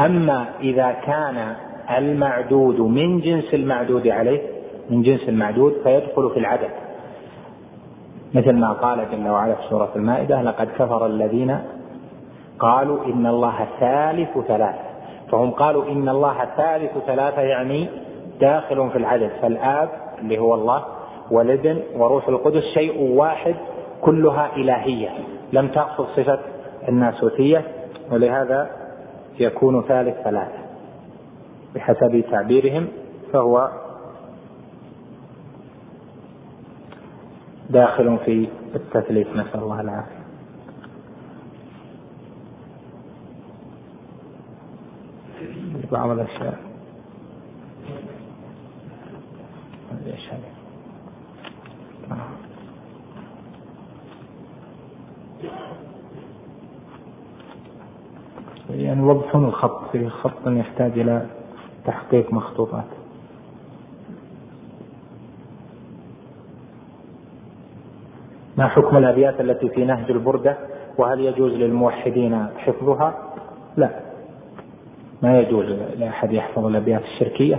أما إذا كان المعدود من جنس المعدود عليه من جنس المعدود فيدخل في العدد. مثل ما قال جل وعلا في سورة المائدة لقد كفر الذين قالوا إن الله ثالث ثلاثة. فهم قالوا إن الله ثالث ثلاثة يعني داخل في العدد. فالآب اللي هو الله والابن وروح القدس شيء واحد كلها إلهية لم تأخذ صفة الناسوتية ولهذا يكون ثالث ثلاثة. بحسب تعبيرهم فهو داخل في التثليث نسأل الله العافية. بعض الأشياء يعني وضحون الخط في خط يحتاج إلى تحقيق مخطوطات. ما حكم الأبيات التي في نهج البردة؟ وهل يجوز للموحدين حفظها؟ لا. ما يجوز لأحد يحفظ الأبيات الشركية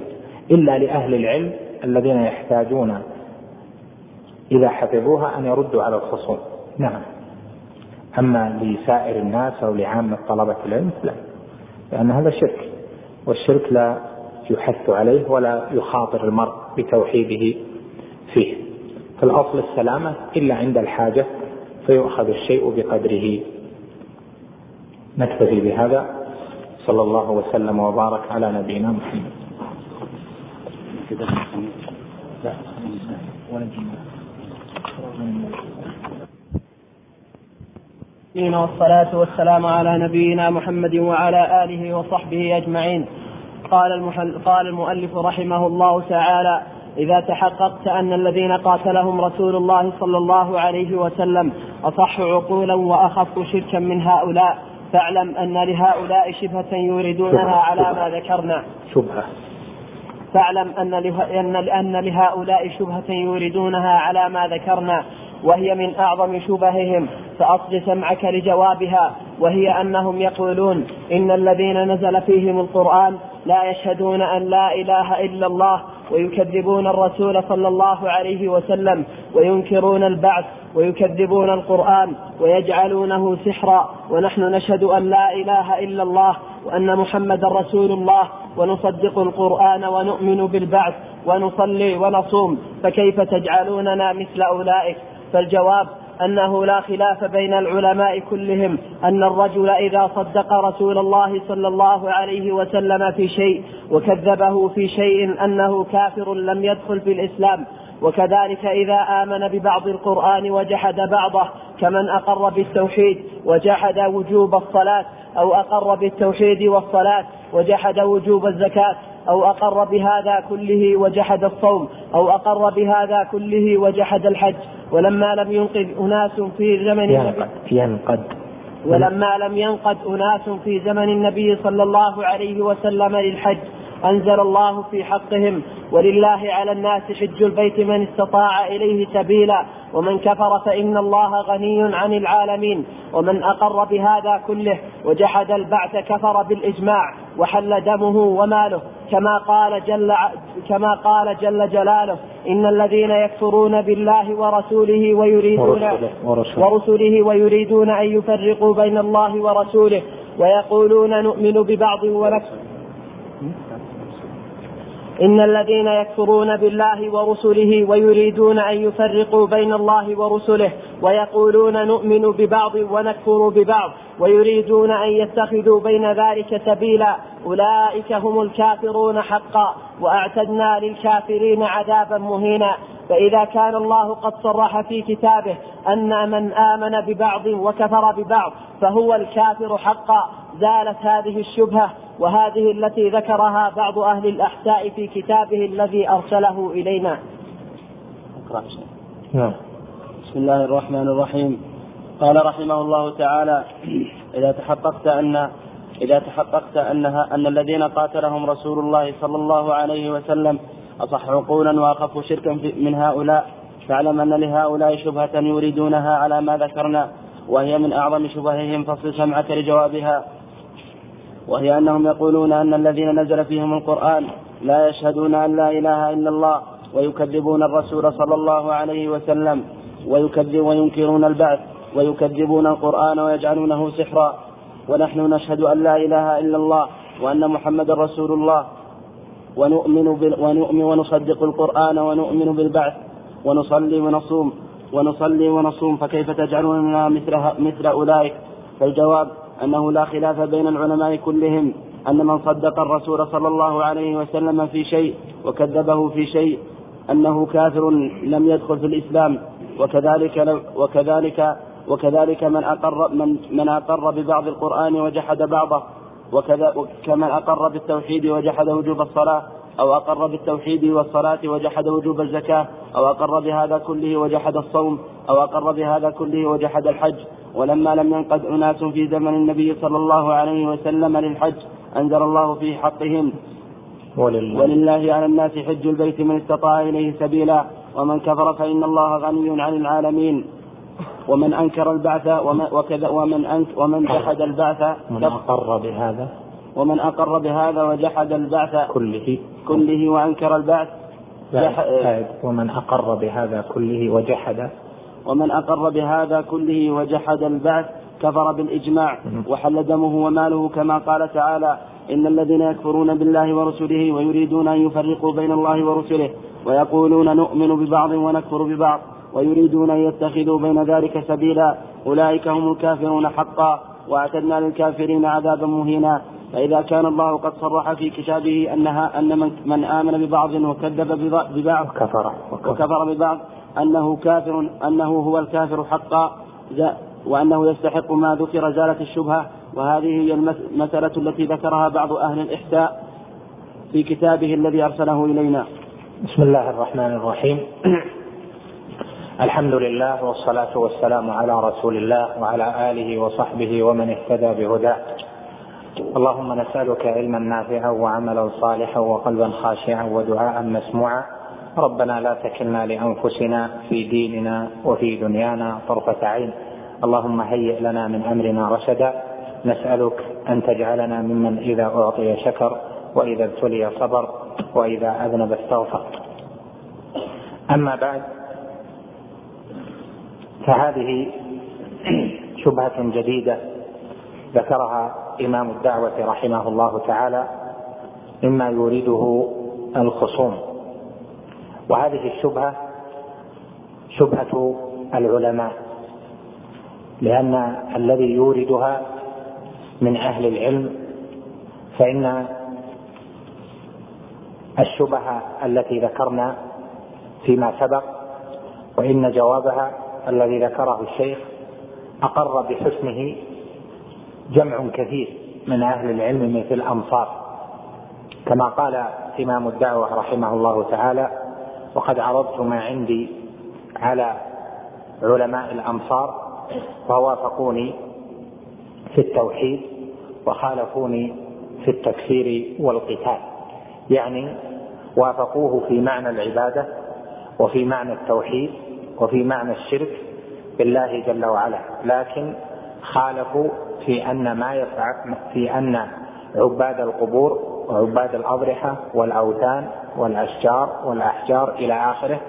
إلا لأهل العلم الذين يحتاجون إذا حفظوها أن يردوا على الخصوم. نعم. أما لسائر الناس أو لعامة طلبة العلم لا. لأن هذا شرك والشرك لا يحث عليه ولا يخاطر المرء بتوحيده فيه. فالأصل السلامة إلا عند الحاجة فيؤخذ الشيء بقدره. نكتفي بهذا. صلى الله وسلم وبارك على نبينا محمد. لا. والصلاة والسلام على نبينا محمد وعلى آله وصحبه أجمعين. قال, المحل قال المؤلف رحمه الله تعالى إذا تحققت أن الذين قاتلهم رسول الله صلى الله عليه وسلم أصح عقولا وأخف شركا من هؤلاء فاعلم أن لهؤلاء شبهة يوردونها على ما ذكرنا. شبهة. فاعلم أن, أن, أن لهؤلاء شبهة يوردونها على ما ذكرنا وهي من أعظم شبههم. فأصغ سمعك لجوابها وهي أنهم يقولون إن الذين نزل فيهم القرآن لا يشهدون أن لا إله إلا الله ويكذبون الرسول صلى الله عليه وسلم وينكرون البعث ويكذبون القرآن ويجعلونه سحرا ونحن نشهد أن لا إله إلا الله وأن محمدا رسول الله ونصدق القرآن ونؤمن بالبعث ونصلي ونصوم فكيف تجعلوننا مثل أولئك؟ فالجواب أنه لا خلاف بين العلماء كلهم أن الرجل إذا صدق رسول الله صلى الله عليه وسلم في شيء وكذبه في شيء أنه كافر لم يدخل في الإسلام. وكذلك إذا آمن ببعض القرآن وجحد بعضه كمن أقر بالتوحيد وجحد وجوب الصلاة أو أقر بالتوحيد والصلاة وجحد وجوب الزكاة. أو أقر بهذا كله وجحد الصوم أو أقر بهذا كله وجحد الحج. ولما لم ينقذ أناس في زمن ينقد, ينقد. ولما لم ينقد أناس في زمن النبي صلى الله عليه وسلم للحج أنزل الله في حقهم ولله على الناس حج البيت من استطاع إليه سبيلا. ومن كفر فإن الله غني عن العالمين. ومن أقر بهذا كله وجحد البعث كفر بالإجماع وحل دمه وماله. كما قال جل كما قال جل جلاله إن الذين يكفرون بالله ورسوله ويريدون ورسوله, ورسوله, ورسوله ويريدون أن يفرقوا بين الله ورسوله ويقولون نؤمن ببعض ونكفر. إن الذين يكفرون بالله ورسله ويريدون أن يفرقوا بين الله ورسله ويقولون نؤمن ببعض ونكفر ببعض. ويريدون أن يتخذوا بين ذلك سبيلا. أولئك هم الكافرون حقا وأعتدنا للكافرين عذابا مهينا. فإذا كان الله قد صرح في كتابه أن من آمن ببعض وكفر ببعض فهو الكافر حقا. زالت هذه الشبهة وهذه التي ذكرها بعض أهل الأحساء في كتابه الذي أرسله إلينا. نعم. بسم الله الرحمن الرحيم. قال رحمه الله تعالى إذا تحققت أن إذا تحققت أنها أن الذين قاتلهم رسول الله صلى الله عليه وسلم أصح عقولا وأخف شركا من هؤلاء فاعلم أن لهؤلاء شبهة يريدونها على ما ذكرنا وهي من أعظم شبههم فصل سمعك لجوابها وهي أنهم يقولون أن الذين نزل فيهم القرآن لا يشهدون أن لا إله إلا الله ويكذبون الرسول صلى الله عليه وسلم ويكذب وينكرون البعث ويكذبون القرآن ويجعلونه سحرا. ونحن نشهد أن لا إله إلا الله وأن محمد رسول الله. ونؤمن بال ونؤمن ونصدق القرآن ونؤمن بالبعث. ونصلي ونصوم. ونصلي ونصوم. فكيف تجعلوننا مثل مثل أولئك؟ فالجواب أنه لا خلاف بين العلماء كلهم. أن من صدق الرسول صلى الله عليه وسلم في شيء وكذبه في شيء أنه كافر لم يدخل في الإسلام. وكذلك وكذلك وكذلك من أقر من من أقر ببعض القرآن وجحد بعضه وكذا كمن أقر بالتوحيد وجحد وجوب الصلاة أو أقر بالتوحيد والصلاة وجحد وجوب الزكاة أو أقر بهذا كله وجحد الصوم أو أقر بهذا كله وجحد الحج. ولما لم ينقد أناس في زمن النبي صلى الله عليه وسلم للحج أنزل الله في حقهم. ولله, ولله على الناس حج البيت من استطاع إليه سبيلا ومن كفر فإن الله غني عن العالمين. ومن أنكر البعث وكذا ومن أنك ومن جحد البعث من أقر بهذا؟ ومن أقر بهذا وجحد البعث كله. كله وأنكر البعث ومن أقر بهذا كله وجحد؟ ومن أقر بهذا كله وجحد البعث كفر بالإجماع وحل دمه وماله كما قال تعالى إن الذين يكفرون بالله ورسله ويريدون أن يفرقوا بين الله ورسله ويقولون نؤمن ببعض ونكفر ببعض. ويريدون أن يتخذوا بين ذلك سبيلا. أولئك هم الكافرون حقا. وأعتدنا للكافرين عذابا مهينا. فإذا كان الله قد صرح في كتابه أنها أن من, من آمن ببعض وكذب ببعض وكفر, وكفر ببعض أنه كافر أنه هو الكافر حقا. وأنه يستحق ما ذكر زالت الشبهة. وهذه هي المسألة التي ذكرها بعض أهل الإحساء في كتابه الذي أرسله إلينا. بسم الله الرحمن الرحيم. الحمد لله والصلاة والسلام على رسول الله وعلى آله وصحبه ومن اهتدى بهداه. اللهم نسألك علما نافعا وعملا صالحا وقلبا خاشعا ودعاء مسموعا. ربنا لا تكلنا لأنفسنا في ديننا وفي دنيانا طرفة عين. اللهم هيئ لنا من أمرنا رشدا. نسألك أن تجعلنا ممن إذا أعطي شكر وإذا ابتلي صبر وإذا أذنب استغفر. أما بعد فهذه شبهة جديدة ذكرها إمام الدعوة رحمه الله تعالى مما يريده الخصوم. وهذه الشبهة شبهة العلماء لأن الذي يوردها من أهل العلم فإن الشبهة التي ذكرنا فيما سبق وإن جوابها الذي ذكره الشيخ أقر بحسنه جمع كثير من أهل العلم مثل الأمصار كما قال إمام الدعوة رحمه الله تعالى وقد عرضت ما عندي على علماء الأمصار فوافقوني في التوحيد وخالفوني في التكفير والقتال. يعني وافقوه في معنى العبادة وفي معنى التوحيد وفي معنى الشرك بالله جل وعلا لكن خالفوا في أن ما يفعل في أن عباد القبور وعباد الأضرحة والأوثان والأشجار والأحجار إلى آخره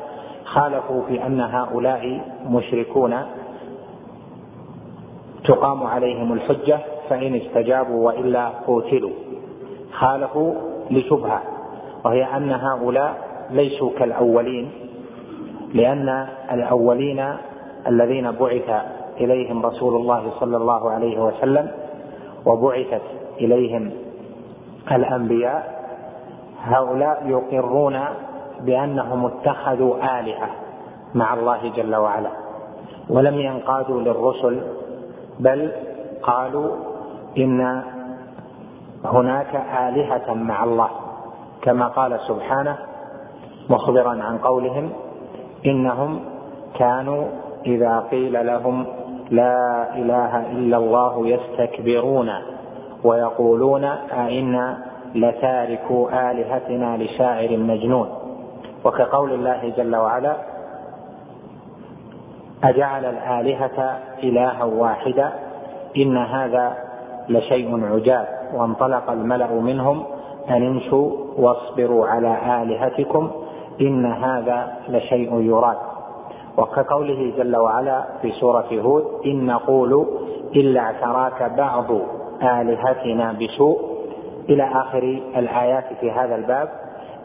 خالفوا في أن هؤلاء مشركون تقام عليهم الحجة فإن استجابوا وإلا قوتلوا خالفوا لشبهة وهي أن هؤلاء ليسوا كالأولين لأن الأولين الذين بعث إليهم رسول الله صلى الله عليه وسلم وبعثت إليهم الأنبياء هؤلاء يقرون بأنهم اتخذوا آلهة مع الله جل وعلا ولم ينقادوا للرسل بل قالوا إن هناك آلهة مع الله كما قال سبحانه مخبرا عن قولهم إنهم كانوا إذا قيل لهم لا إله إلا الله يستكبرون ويقولون أئنا لتاركوا آلهتنا لشاعر مجنون. وكقول الله جل وعلا أجعل الآلهة إلها واحدا إن هذا لشيء عجاب. وانطلق الملأ منهم أن امشوا واصبروا على آلهتكم إن هذا لشيء يراد. وكقوله جل وعلا في سورة هود إن نقول إلا اعتراك بعض آلهتنا بسوء. إلى آخر الآيات في هذا الباب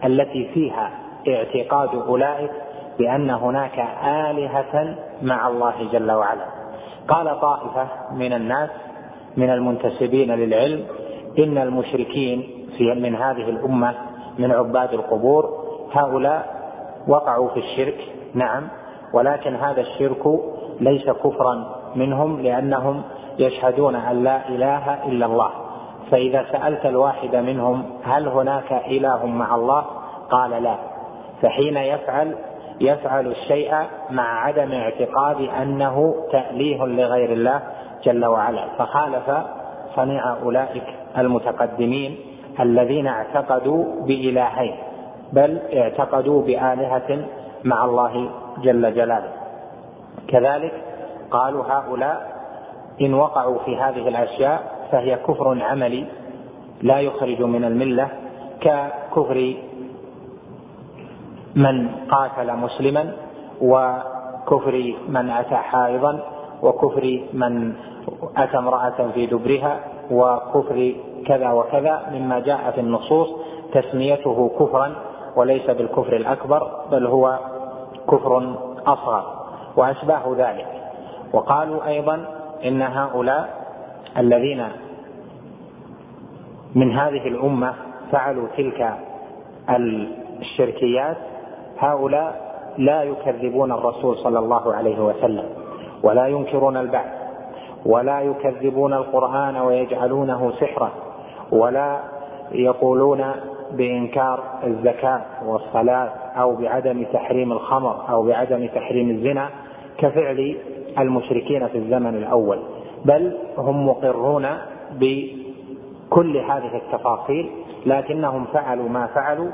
التي فيها اعتقاد أولئك بأن هناك آلهة مع الله جل وعلا. قال طائفة من الناس من المنتسبين للعلم إن المشركين في من هذه الأمة من عباد القبور هؤلاء وقعوا في الشرك نعم ولكن هذا الشرك ليس كفرا منهم لأنهم يشهدون أن لا إله إلا الله. فإذا سألت الواحد منهم هل هناك إله مع الله؟ قال لا. فحين يفعل يفعل الشيء مع عدم اعتقاد أنه تأليه لغير الله جل وعلا. فخالف صنيع أولئك المتقدمين الذين اعتقدوا بإلهين. بل اعتقدوا بآلهة مع الله جل جلاله. كذلك قالوا هؤلاء إن وقعوا في هذه الأشياء فهي كفر عملي لا يخرج من الملة ككفر من قاتل مسلما وكفر من أتى حائضا وكفر من أتى امرأة في دبرها وكفر كذا وكذا مما جاء في النصوص تسميته كفرا وليس بالكفر الأكبر بل هو كفر أصغر وأشباه ذلك. وقالوا أيضا إن هؤلاء الذين من هذه الأمة فعلوا تلك الشركيات هؤلاء لا يكذبون الرسول صلى الله عليه وسلم ولا ينكرون البعث ولا يكذبون القرآن ويجعلونه سحرا ولا يقولون بإنكار الزكاة والصلاة أو بعدم تحريم الخمر أو بعدم تحريم الزنا كفعل المشركين في الزمن الأول. بل هم مقرون بكل هذه التفاصيل لكنهم فعلوا ما فعلوا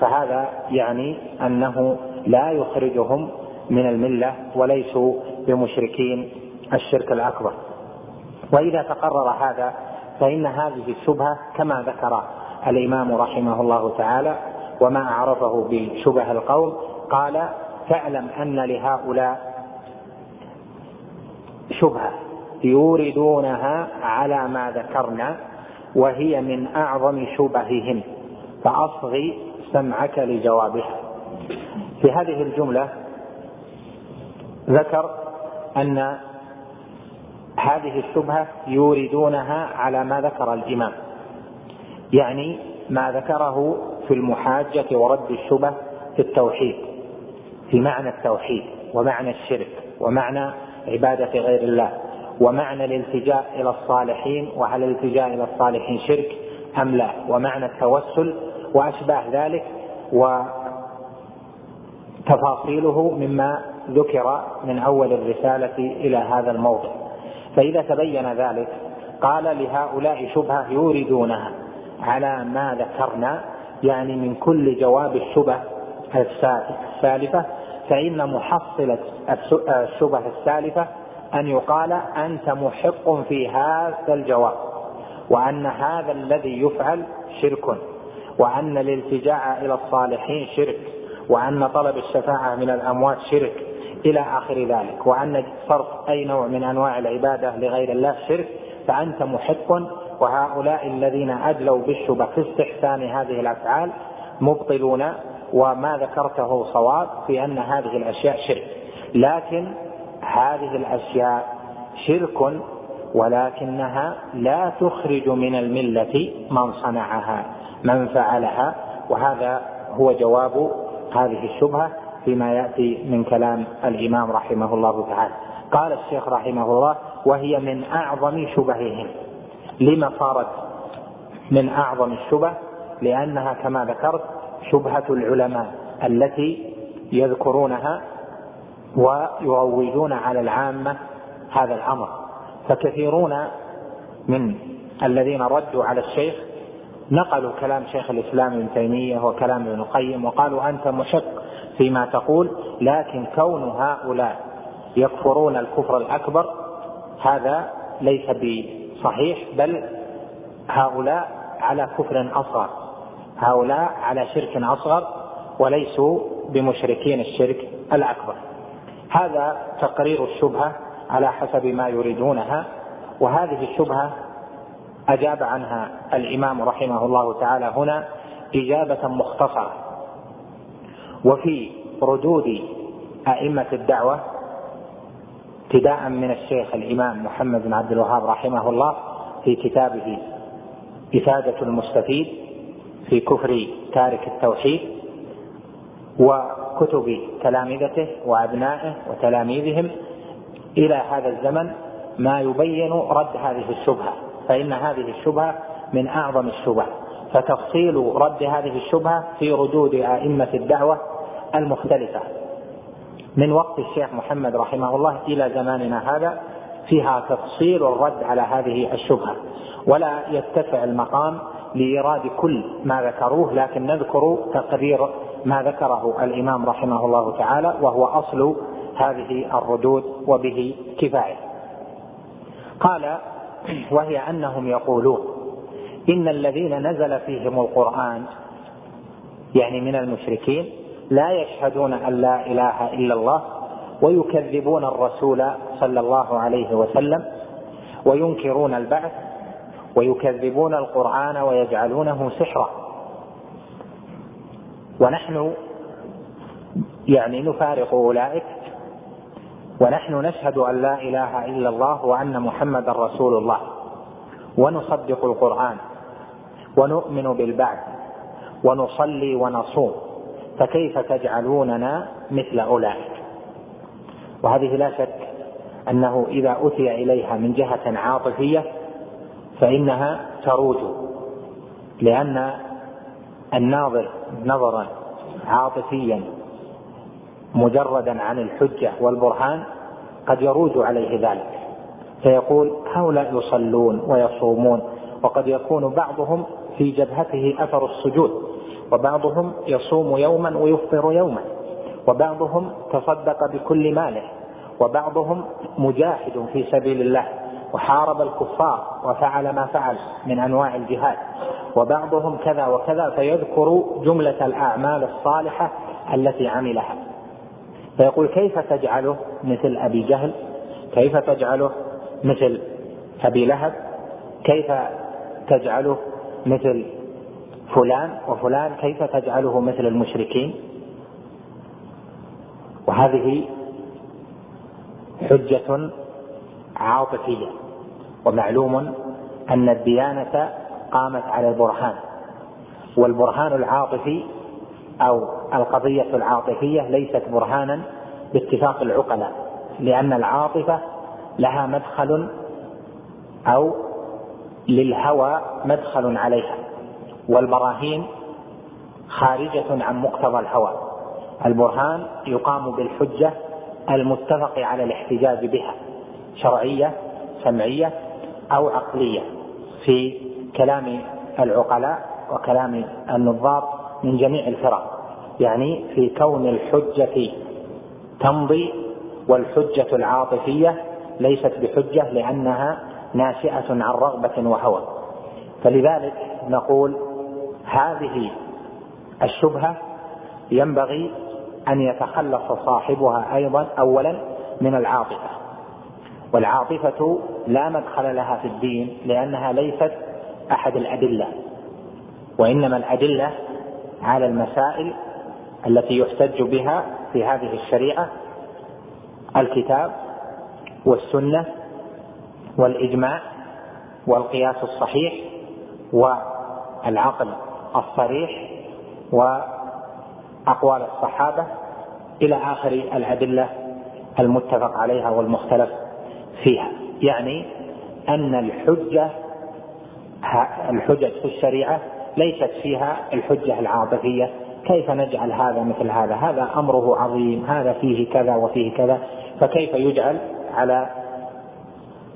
فهذا يعني أنه لا يخرجهم من الملة وليسوا بمشركين الشرك الأكبر. وإذا تقرر هذا فإن هذه الشبهة كما ذكر الإمام رحمه الله تعالى وما أعرفه بشبه القوم قال فاعلم أن لهؤلاء شبهة يوردونها على ما ذكرنا وهي من أعظم شبههم. فاصغي سمعك لجوابها. في هذه الجملة ذكر أن هذه الشبهة يوردونها على ما ذكر الإمام. يعني ما ذكره في المحاجة ورد الشبه في التوحيد في معنى التوحيد ومعنى الشرك ومعنى عبادة غير الله ومعنى الالتجاء إلى الصالحين وهل الالتجاء إلى الصالحين شرك أم لا ومعنى التوسل وأشباه ذلك وتفاصيله مما ذكر من أول الرسالة إلى هذا الموضع. فإذا تبين ذلك قال لهؤلاء شبهة يوردونها على ما ذكرنا يعني من كل جواب الشبه السالفه فإن محصلة الشبه السالفة أن يقال أنت محق في هذا الجواب وأن هذا الذي يفعل شرك وأن الالتجاء إلى الصالحين شرك وأن طلب الشفاعة من الأموات شرك إلى آخر ذلك وأن صرف أي نوع من أنواع العبادة لغير الله شرك فأنت محق وهؤلاء الذين أدلوا بالشبه في استحسان هذه الأفعال مبطلون وما ذكرته صواب في أن هذه الأشياء شرك. لكن هذه الأشياء شرك ولكنها لا تخرج من الملة من صنعها من فعلها وهذا هو جواب هذه الشبهة فيما يأتي من كلام الإمام رحمه الله تعالى. قال الشيخ رحمه الله وهي من أعظم شبههم. لما صارت من أعظم الشبه لأنها كما ذكرت شبهة العلماء التي يذكرونها ويروجون على العامة هذا الأمر. فكثيرون من الذين ردوا على الشيخ نقلوا كلام شيخ الإسلام ابن تيمية وكلام ابن القيم وقالوا أنت مشق فيما تقول لكن كون هؤلاء يكفرون الكفر الأكبر هذا ليس بصحيح بل هؤلاء على كفر أصغر هؤلاء على شرك أصغر وليسوا بمشركين الشرك الأكبر. هذا تقرير الشبهة على حسب ما يريدونها وهذه الشبهة أجاب عنها الإمام رحمه الله تعالى هنا إجابة مختصرة. وفي ردود أئمة الدعوة ابتداء من الشيخ الإمام محمد بن عبد الوهاب رحمه الله في كتابه إفادة المستفيد في كفر تارك التوحيد وكتب تلامذته وأبنائه وتلاميذهم إلى هذا الزمن ما يبين رد هذه الشبهة فإن هذه الشبهة من أعظم الشبه فتفصيل رد هذه الشبهة في ردود أئمة الدعوة المختلفة. من وقت الشيخ محمد رحمه الله إلى زماننا هذا فيها تفصيل الرد على هذه الشبهة. ولا يتسع المقام لإيراد كل ما ذكروه لكن نذكر تقرير ما ذكره الإمام رحمه الله تعالى وهو أصل هذه الردود وبه كفاية. قال وهي أنهم يقولون إن الذين نزل فيهم القرآن يعني من المشركين لا يشهدون أن لا إله إلا الله ويكذبون الرسول صلى الله عليه وسلم وينكرون البعث ويكذبون القرآن ويجعلونه سحرا. ونحن يعني نفارق أولئك ونحن نشهد أن لا إله إلا الله وأن محمدا رسول الله ونصدق القرآن ونؤمن بالبعث ونصلي ونصوم. فكيف تجعلوننا مثل أولئك؟ وهذه لا شك أنه إذا أتي إليها من جهة عاطفية فإنها تروج لأن الناظر نظرا عاطفيا مجردا عن الحجة والبرهان قد يروج عليه ذلك. فيقول هؤلاء يصلون ويصومون وقد يكون بعضهم في جبهته أثر السجود. وبعضهم يصوم يوما ويفطر يوما وبعضهم تصدق بكل ماله وبعضهم مجاهد في سبيل الله وحارب الكفار وفعل ما فعل من أنواع الجهاد وبعضهم كذا وكذا فيذكر جملة الأعمال الصالحة التي عملها. فيقول كيف تجعله مثل أبي جهل؟ كيف تجعله مثل أبي لهب؟ كيف تجعله مثل فلان وفلان كيف تجعله مثل المشركين؟ وهذه حجة عاطفية ومعلوم أن الديانة قامت على البرهان والبرهان العاطفي أو القضية العاطفية ليست برهانا باتفاق العقلاء لأن العاطفة لها مدخل أو للهوى مدخل عليها. والبراهين خارجة عن مقتضى الهوى. البرهان يقام بالحجة المتفق على الاحتجاج بها شرعية سمعية أو عقلية في كلام العقلاء وكلام النظار من جميع الفرق يعني في كون الحجة تمضي والحجة العاطفية ليست بحجة لأنها ناشئة عن رغبة وهوى. فلذلك نقول هذه الشبهة ينبغي أن يتخلص صاحبها أيضا أولا من العاطفة. والعاطفة لا مدخل لها في الدين لأنها ليست أحد الأدلة وإنما الأدلة على المسائل التي يحتج بها في هذه الشريعة الكتاب والسنة والإجماع والقياس الصحيح والعقل. الصريح وأقوال الصحابة إلى آخر الأدلة المتفق عليها والمختلف فيها. يعني أن الحجة الحجج في الشريعة ليست فيها الحجة العاطفية. كيف نجعل هذا مثل هذا؟ هذا أمره عظيم هذا فيه كذا وفيه كذا فكيف يجعل على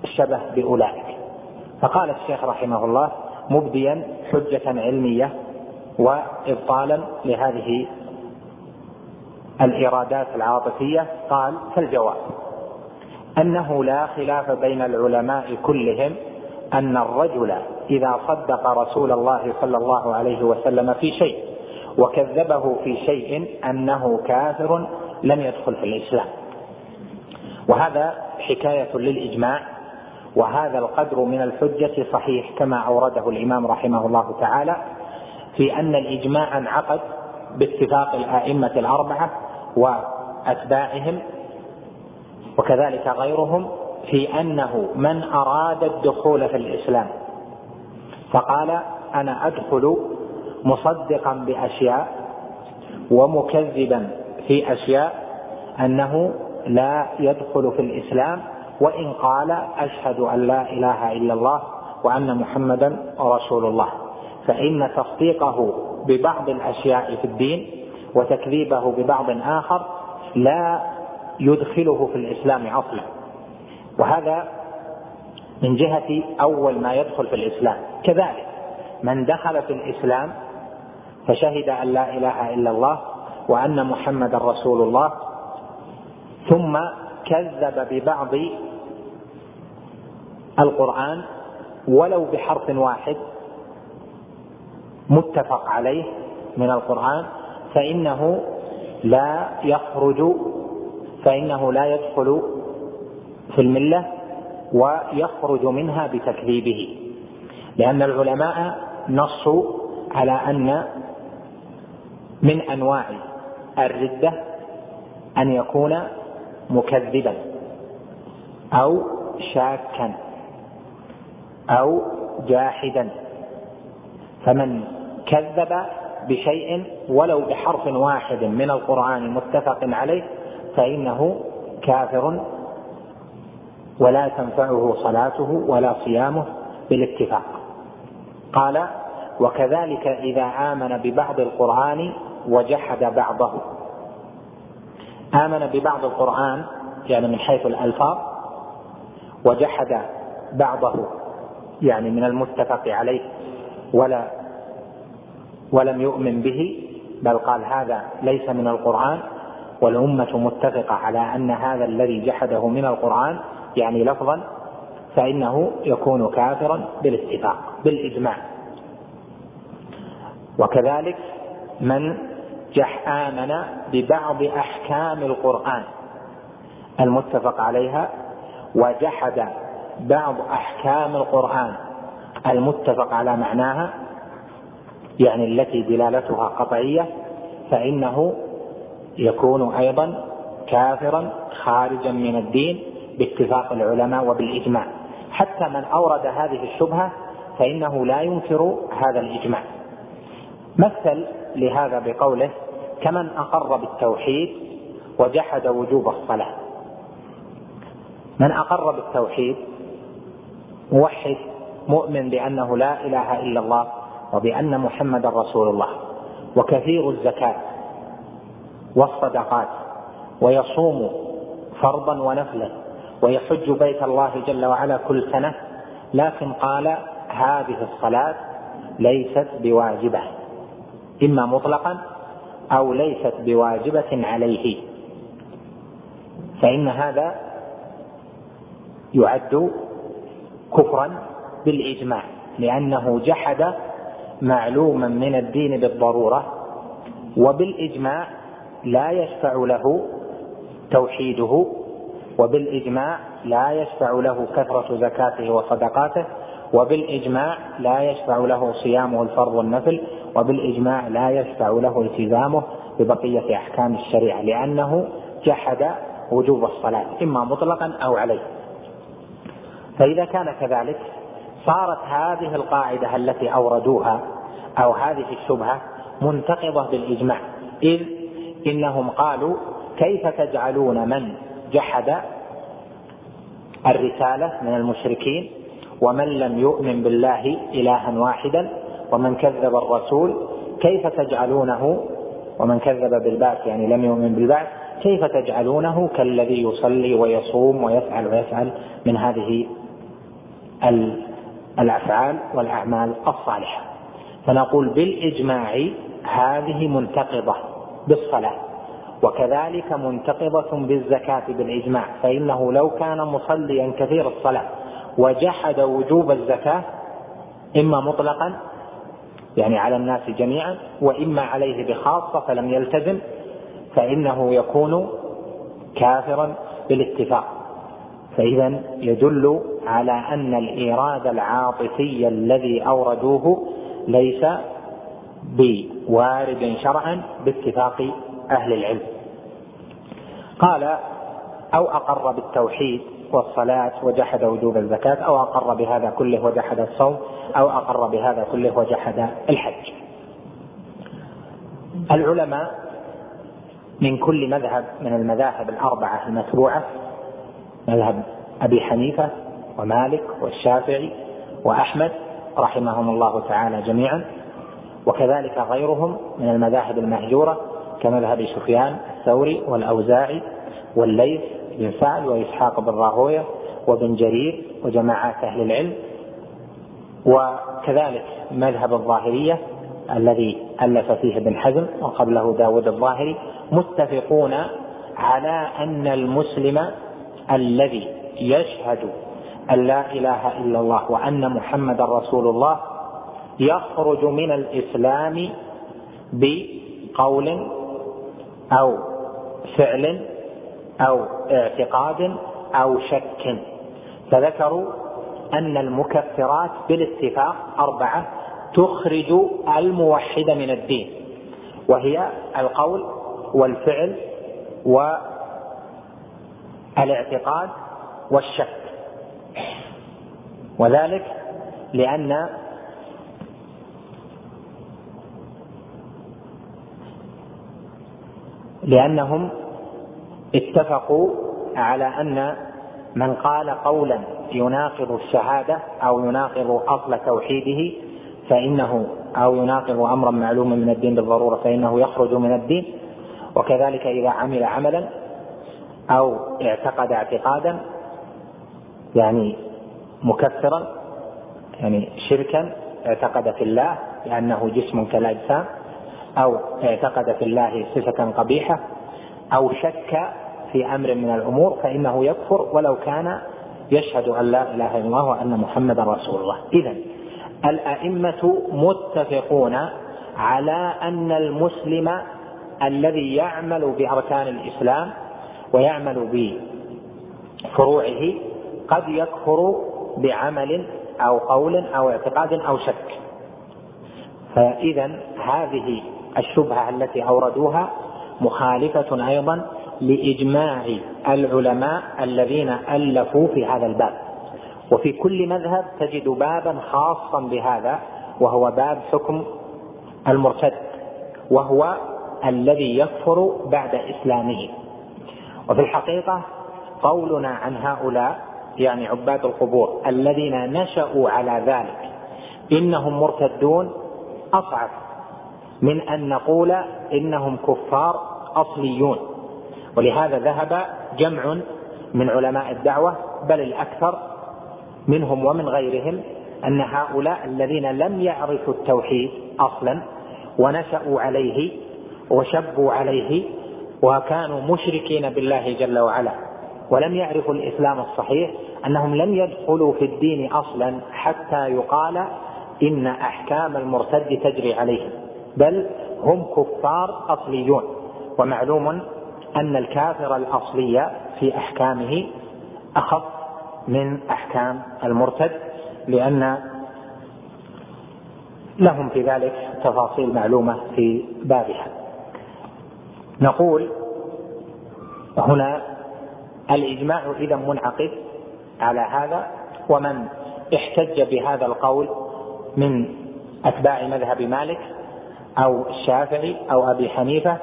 الشبه بأولئك؟ فقال الشيخ رحمه الله مبديا حجة علمية وإبطالا لهذه الإرادات العاطفية قال فالجواب أنه لا خلاف بين العلماء كلهم أن الرجل إذا صدق رسول الله صلى الله عليه وسلم في شيء وكذبه في شيء أنه كافر لم يدخل في الإسلام. وهذا حكاية للإجماع وهذا القدر من الحجة صحيح كما أورده الإمام رحمه الله تعالى في أن الإجماع انعقد باتفاق الأئمة الأربعة وأتباعهم وكذلك غيرهم في أنه من أراد الدخول في الإسلام فقال أنا أدخل مصدقا بأشياء ومكذبا في أشياء أنه لا يدخل في الإسلام وإن قال أشهد أن لا إله إلا الله وأن محمدا رسول الله. فإن تصديقه ببعض الأشياء في الدين وتكذيبه ببعض آخر لا يدخله في الإسلام أصلا. وهذا من جهة أول ما يدخل في الإسلام. كذلك من دخل في الإسلام فشهد أن لا إله إلا الله وأن محمدا رسول الله ثم كذب ببعض القرآن ولو بحرف واحد متفق عليه من القرآن فإنه لا يخرج فإنه لا يدخل في الملة ويخرج منها بتكذيبه. لأن العلماء نصوا على أن من أنواع الردة أن يكون مكذبا أو شاكا أو جاحدا. فمن كذب بشيء ولو بحرف واحد من القرآن متفق عليه فإنه كافر ولا تنفعه صلاته ولا صيامه بالاتفاق. قال وكذلك إذا آمن ببعض القرآن وجحد بعضه. آمن ببعض القرآن يعني من حيث الألفاظ وجحد بعضه يعني من المتفق عليه ولا ولم يؤمن به بل قال هذا ليس من القرآن والأمة متفقة على أن هذا الذي جحده من القرآن يعني لفظا فإنه يكون كافرا بالاتفاق بالإجماع. وكذلك من جح آمن ببعض أحكام القرآن المتفق عليها وجحد بعض أحكام القرآن المتفق على معناها يعني التي دلالتها قطعية فإنه يكون أيضا كافرا خارجا من الدين باتفاق العلماء وبالإجماع. حتى من أورد هذه الشبهة فإنه لا ينكر هذا الإجماع. مثل لهذا بقوله كمن أقر بالتوحيد وجحد وجوب الصلاة. من أقر بالتوحيد موحد مؤمن بأنه لا إله إلا الله وبأن محمدا رسول الله وكثير الزكاة والصدقات ويصوم فرضا ونفلا ويحج بيت الله جل وعلا كل سنة لكن قال هذه الصلاة ليست بواجبة إما مطلقا أو ليست بواجبة عليه. فإن هذا يعد كفرا بالإجماع لأنه جحد معلوما من الدين بالضرورة وبالإجماع لا يشفع له توحيده وبالإجماع لا يشفع له كثرة زكاته وصدقاته وبالإجماع لا يشفع له صيامه الفرض والنفل وبالإجماع لا يشفع له التزامه ببقية أحكام الشريعة لأنه جحد وجوب الصلاة إما مطلقا أو عليه. فإذا كان كذلك صارت هذه القاعدة التي أوردوها أو هذه الشبهة منتقضة بالإجماع. إذ إنهم قالوا كيف تجعلون من جحد الرسالة من المشركين ومن لم يؤمن بالله إلها واحدا ومن كذب الرسول؟ كيف تجعلونه؟ ومن كذب بالبعث يعني لم يؤمن بالبعث كيف تجعلونه كالذي يصلي ويصوم ويفعل ويفعل من هذه الأفعال والأعمال الصالحة. فنقول بالإجماع هذه منتقضة بالصلاة وكذلك منتقضة بالزكاة بالإجماع فإنه لو كان مصليا كثير الصلاة وجحد وجوب الزكاة إما مطلقا يعني على الناس جميعا وإما عليه بخاصة فلم يلتزم فإنه يكون كافرا بالاتفاق. فإذا يدل على أن الإيراد العاطفي الذي أوردوه ليس بوارد شرعا باتفاق أهل العلم قال أو أقر بالتوحيد والصلاة وجحد وجوب الزكاة أو أقر بهذا كله وجحد الصوم أو أقر بهذا كله وجحد الحج. العلماء من كل مذهب من المذاهب الأربعة المتبوعة مذهب أبي حنيفة ومالك والشافعي وأحمد رحمهم الله تعالى جميعا وكذلك غيرهم من المذاهب المهجورة كمذهب سفيان الثوري والأوزاعي والليث بن سعد وإسحاق بن راهوية وابن جرير وجماعات أهل العلم وكذلك مذهب الظاهرية الذي ألف فيه ابن حزم وقبله داود الظاهري متفقون على أن المسلم الذي يشهد أن لا إله إلا الله وأن محمد رسول الله يخرج من الإسلام بقول أو فعل أو اعتقاد أو شك. فذكروا أن المكفرات بالاتفاق أربعة تخرج الموحد من الدين وهي القول والفعل والاعتقاد والشك. وذلك لأن لأنهم اتفقوا على أن من قال قولا يناقض الشهادة أو يناقض أصل توحيده فإنه أو يناقض أمرا معلوما من الدين بالضرورة فإنه يخرج من الدين. وكذلك إذا عمل عملا أو اعتقد اعتقادا يعني مكفرا يعني شركا اعتقد في الله لأنه جسم كالأجسام أو اعتقد في الله صفة قبيحة أو شك في أمر من الأمور فإنه يكفر ولو كان يشهد أن لا إله إلا الله وأن محمدا رسول الله. إذا الأئمة متفقون على أن المسلم الذي يعمل بأركان الإسلام ويعمل بفروعه قد يكفر بعمل أو قول أو اعتقاد أو شك. فإذا هذه الشبهة التي أوردوها مخالفة أيضا لإجماع العلماء الذين ألفوا في هذا الباب. وفي كل مذهب تجد بابا خاصا بهذا وهو باب حكم المرتد وهو الذي يكفر بعد إسلامه. وفي الحقيقة قولنا عن هؤلاء يعني عباد القبور الذين نشأوا على ذلك إنهم مرتدون أصعب من أن نقول إنهم كفار أصليون ولهذا ذهب جمع من علماء الدعوة بل الأكثر منهم ومن غيرهم أن هؤلاء الذين لم يعرفوا التوحيد أصلا ونشأوا عليه وشبوا عليه وكانوا مشركين بالله جل وعلا ولم يعرفوا الإسلام الصحيح أنهم لم يدخلوا في الدين أصلا حتى يقال إن أحكام المرتد تجري عليهم بل هم كفار أصليون. ومعلوم أن الكافر الأصلي في أحكامه أخف من أحكام المرتد لأن لهم في ذلك التفاصيل معلومة في بابها. نقول هنا الإجماع إذا منعقد على هذا ومن احتج بهذا القول من أتباع مذهب مالك أو الشافعي أو أبي حنيفة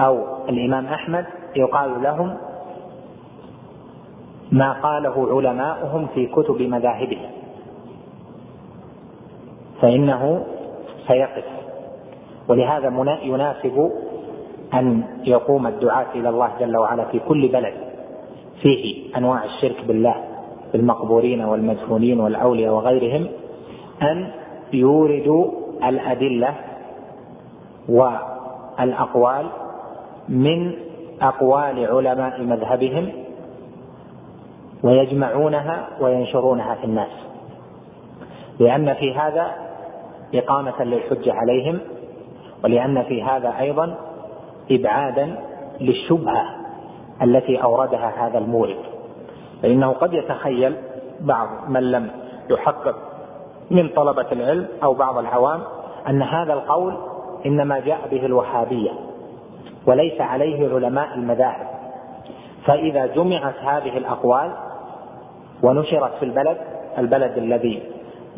أو الإمام أحمد يقال لهم ما قاله علماؤهم في كتب مذاهبهم. فإنه سيقف. ولهذا يناسب أن يقوم الدعاة إلى الله جل وعلا في كل بلد. فيه أنواع الشرك بالله بالمقبورين والمدفونين والأولياء وغيرهم أن يوردوا الأدلة والأقوال من أقوال علماء مذهبهم ويجمعونها وينشرونها في الناس. لأن في هذا إقامة للحجة عليهم ولأن في هذا أيضا إبعادا للشبهة التي أوردها هذا المورد. فإنه قد يتخيل بعض من لم يحقق من طلبة العلم أو بعض العوام أن هذا القول إنما جاء به الوهابية وليس عليه علماء المذاهب. فإذا جمعت هذه الأقوال ونشرت في البلد البلد الذي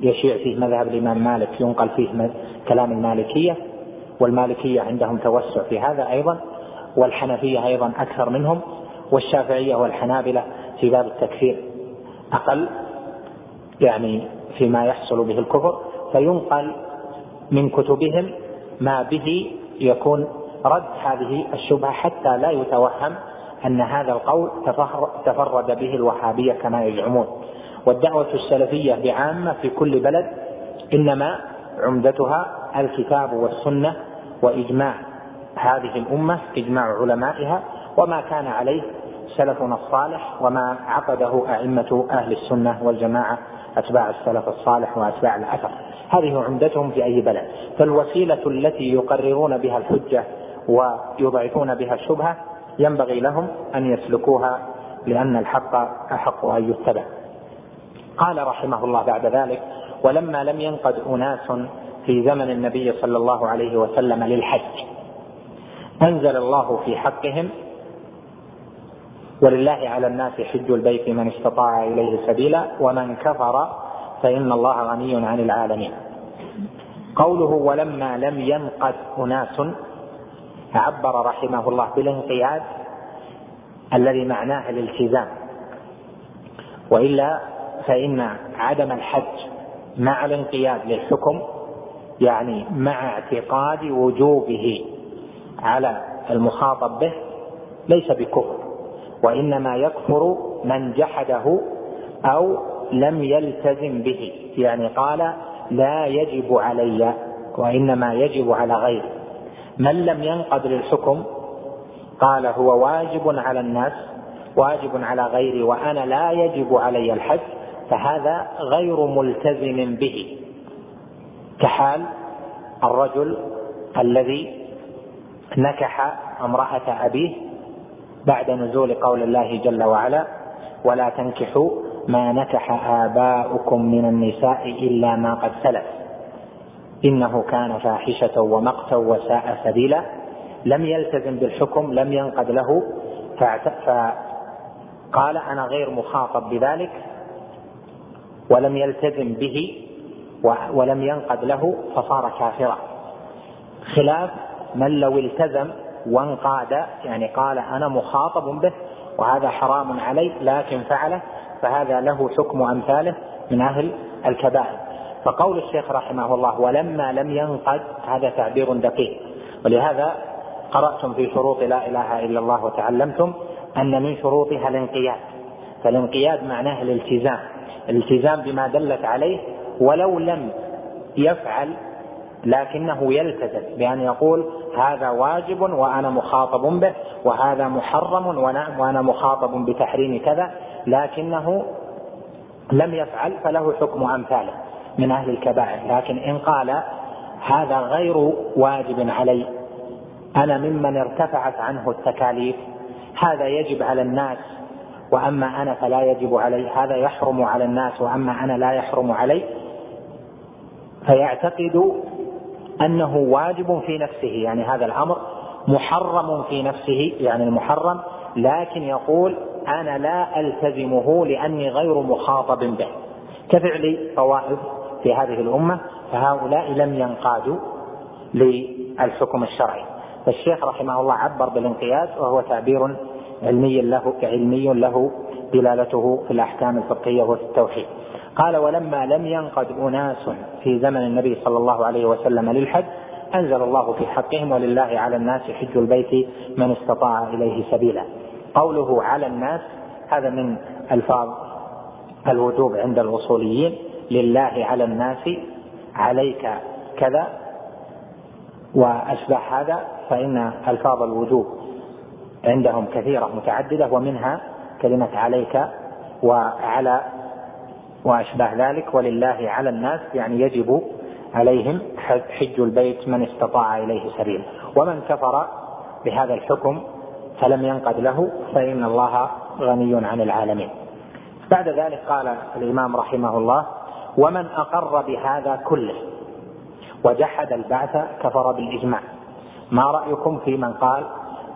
يشيع فيه مذهب الإمام مالك ينقل فيه كلام المالكية والمالكية عندهم توسع في هذا أيضا والحنفية أيضا أكثر منهم والشافعية والحنابلة في باب التكفير أقل يعني فيما يحصل به الكفر فينقل من كتبهم ما به يكون رد هذه الشبهة حتى لا يتوهم أن هذا القول تفرد به الوهابية كما يزعمون. والدعوة السلفية بعامة في كل بلد إنما عمدتها الكتاب والسنة وإجماع هذه الأمة إجماع علمائها وما كان عليه سلفنا الصالح وما عقده أئمة أهل السنة والجماعة أتباع السلف الصالح وأتباع الأثر. هذه عمدتهم في أي بلد. فالوسيلة التي يقررون بها الحجة ويضعفون بها الشبهة ينبغي لهم أن يسلكوها لأن الحق أحق أن يتبع. قال رحمه الله بعد ذلك ولما لم ينقد أناس في زمن النبي صلى الله عليه وسلم للحج. أنزل الله في حقهم ولله على الناس حج البيت من استطاع إليه سبيلا ومن كفر فإن الله غني عن العالمين. قوله ولما لم ينقد أناس عبر رحمه الله بالانقياد الذي معناه الالتزام. وإلا فإن عدم الحج مع الانقياد للحكم يعني مع اعتقاد وجوبه على المخاطب به ليس بكفر وإنما يكفر من جحده أو لم يلتزم به يعني قال لا يجب علي وإنما يجب على غيري. من لم ينقد للحكم؟ قال هو واجب على الناس واجب على غيري وأنا لا يجب علي الحج فهذا غير ملتزم به. كحال الرجل الذي نكح امرأة أبيه بعد نزول قول الله جل وعلا ولا تنكحوا ما نكح آباؤكم من النساء إلا ما قد سلف إنه كان فاحشة ومقتا وساء سبيلا. لم يلتزم بالحكم لم ينقد له. فقال أنا غير مخاطب بذلك ولم يلتزم به. ولم ينقد له فصار كافرا. خلاف من لو التزم وانقاد يعني قال أنا مخاطب به وهذا حرام علي لكن فعله فهذا له حكم أمثاله من أهل الكبائر. فقول الشيخ رحمه الله ولما لم ينقد هذا تعبير دقيق. ولهذا قرأتم في شروط لا إله إلا الله وتعلمتم أن من شروطها الانقياد. فالانقياد معناه الالتزام. الالتزام بما دلت عليه ولو لم يفعل لكنه يلتزم بأن يقول هذا واجب وأنا مخاطب به وهذا محرم وأنا مخاطب بتحريم كذا لكنه لم يفعل فله حكم أمثاله من أهل الكبائر. لكن إن قال هذا غير واجب علي أنا ممن ارتفعت عنه التكاليف هذا يجب على الناس وأما أنا فلا يجب علي هذا يحرم على الناس وأما أنا لا يحرم علي فيعتقد أنه واجب في نفسه يعني هذا الأمر محرم في نفسه يعني المحرم لكن يقول أنا لا ألتزمه لأني غير مخاطب به. كفعل طوائف في هذه الأمة فهؤلاء لم ينقادوا للحكم الشرعي. فالشيخ رحمه الله عبر بالانقياد وهو تعبير علمي له علمي له دلالته في الأحكام الفقهية وفي التوحيد. قال ولما لم ينقد أناس في زمن النبي صلى الله عليه وسلم للحج أنزل الله في حقهم ولله على الناس حج البيت من استطاع إليه سبيلا. قوله على الناس هذا من ألفاظ الوجوب عند الأصوليين. لله على الناس عليك كذا وأشبه هذا فإن ألفاظ الوجوب عندهم كثيرة متعددة ومنها كلمة عليك وعلى وأشباه ذلك ولله على الناس يعني يجب عليهم حج البيت من استطاع إليه سبيلا ومن كفر بهذا الحكم فلم ينقد له فإن الله غني عن العالمين. بعد ذلك قال الإمام رحمه الله ومن أقر بهذا كله وجحد البعث كفر بالإجماع. ما رأيكم في من قال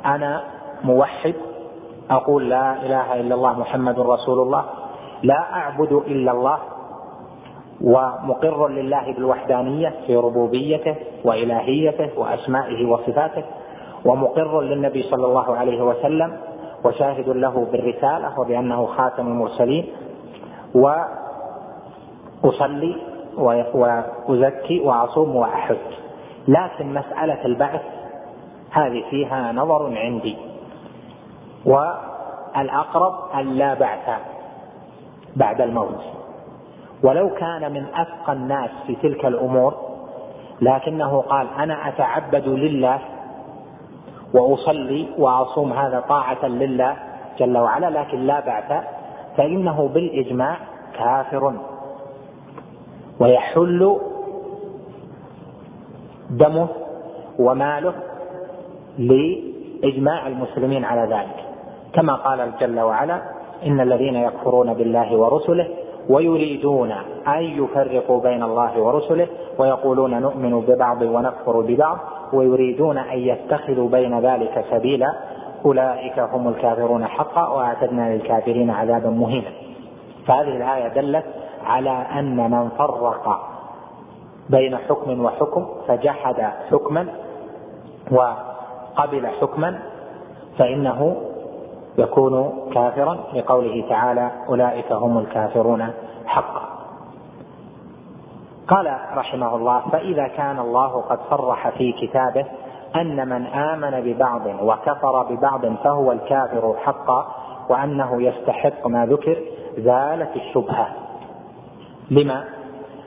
أنا موحد أقول لا إله إلا الله محمد رسول الله لا أعبد إلا الله ومقر لله بالوحدانية في ربوبيته وإلهيته وأسمائه وصفاته ومقر للنبي صلى الله عليه وسلم وشاهد له بالرسالة وبأنه خاتم المرسلين وأصلي وأزكي وأصوم وأحج. لكن مسألة البعث هذه فيها نظر عندي. والأقرب أن لا بعث. بعد الموت. ولو كان من أتقى الناس في تلك الأمور لكنه قال أنا أتعبد لله وأصلي وأصوم هذا طاعة لله جل وعلا لكن لا بعث فإنه بالإجماع كافر. ويحل دمه وماله لإجماع المسلمين على ذلك كما قال جل وعلا إن الذين يكفرون بالله ورسله ويريدون أن يفرقوا بين الله ورسله ويقولون نؤمن ببعض ونكفر ببعض ويريدون أن يتخذوا بين ذلك سبيلا أولئك هم الكافرون حقا وأعتدنا للكافرين عذابا مهينا. فهذه الآية دلت على أن من فرق بين حكم وحكم فجحد حكما وقبل حكما فإنه يكون كافرا لقوله تعالى أولئك هم الكافرون حقا. قال رحمه الله فإذا كان الله قد صرح في كتابه أن من آمن ببعض وكفر ببعض فهو الكافر حقا وأنه يستحق ما ذكر زالت الشبهة. لما؟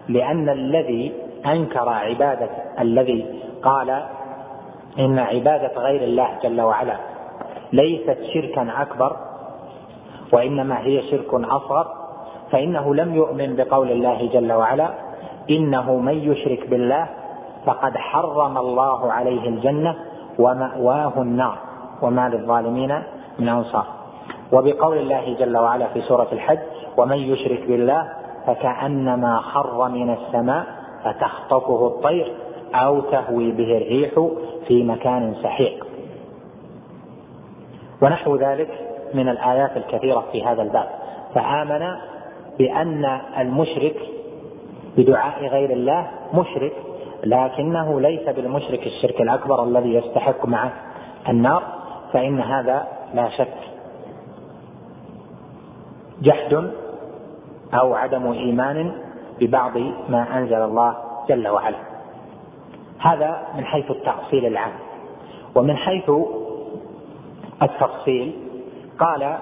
لأن الذي أنكر عبادة الذي قال إن عبادة غير الله جل وعلا ليست شركا أكبر وإنما هي شرك أصغر فإنه لم يؤمن بقول الله جل وعلا إنه من يشرك بالله فقد حرم الله عليه الجنة ومأواه النار. وما للظالمين من أنصار. وبقول الله جل وعلا في سورة الحج ومن يشرك بالله فكأنما خر من السماء فتخطفه الطير أو تهوي به الريح في مكان سحيق. ونحو ذلك من الآيات الكثيرة في هذا الباب. فآمن بأن المشرك بدعاء غير الله مشرك لكنه ليس بالمشرك الشرك الأكبر الذي يستحق معه النار فإن هذا لا شك. جحد أو عدم إيمان ببعض ما أنزل الله جل وعلا. هذا من حيث التأصيل العام. ومن حيث التفصيل. قال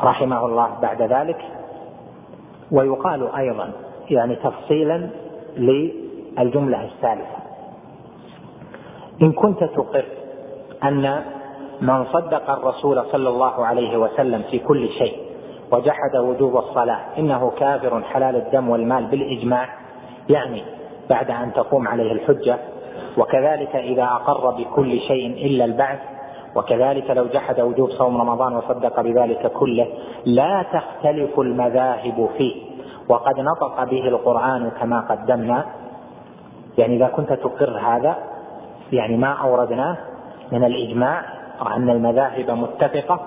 رحمه الله بعد ذلك ويقال أيضا يعني تفصيلا للجملة الثالثة. إن كنت تقر أن من صدق الرسول صلى الله عليه وسلم في كل شيء وجحد وجوب الصلاة إنه كافر حلال الدم والمال بالإجماع يعني بعد أن تقوم عليه الحجة وكذلك إذا أقر بكل شيء إلا البعث وكذلك لو جحد وجوب صوم رمضان وصدق بذلك كله لا تختلف المذاهب فيه. وقد نطق به القرآن كما قدمنا. يعني إذا كنت تقر هذا يعني ما أوردناه من الإجماع وأن المذاهب متفقة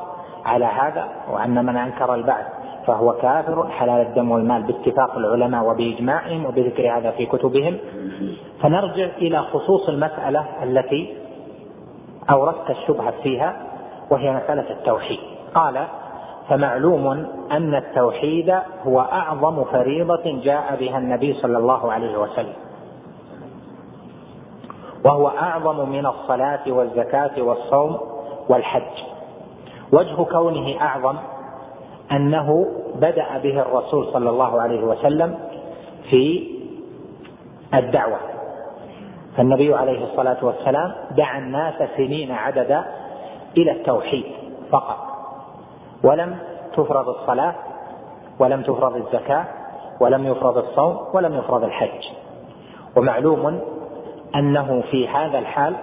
على هذا وأن من أنكر البعث فهو كافر حلال الدم والمال باتفاق العلماء وبإجماعهم وبذكر هذا في كتبهم. فنرجع إلى خصوص المسألة التي أوردت الشبهة فيها وهي مسألة التوحيد. قال فمعلوم أن التوحيد هو أعظم فريضة جاء بها النبي صلى الله عليه وسلم وهو أعظم من الصلاة والزكاة والصوم والحج. وجه كونه أعظم أنه بدأ به الرسول صلى الله عليه وسلم في الدعوة. فالنبي عليه الصلاة والسلام دعا الناس سنين عددا إلى التوحيد فقط. ولم تفرض الصلاة ولم تفرض الزكاة ولم يفرض الصوم ولم يفرض الحج. ومعلوم أنه في هذا الحال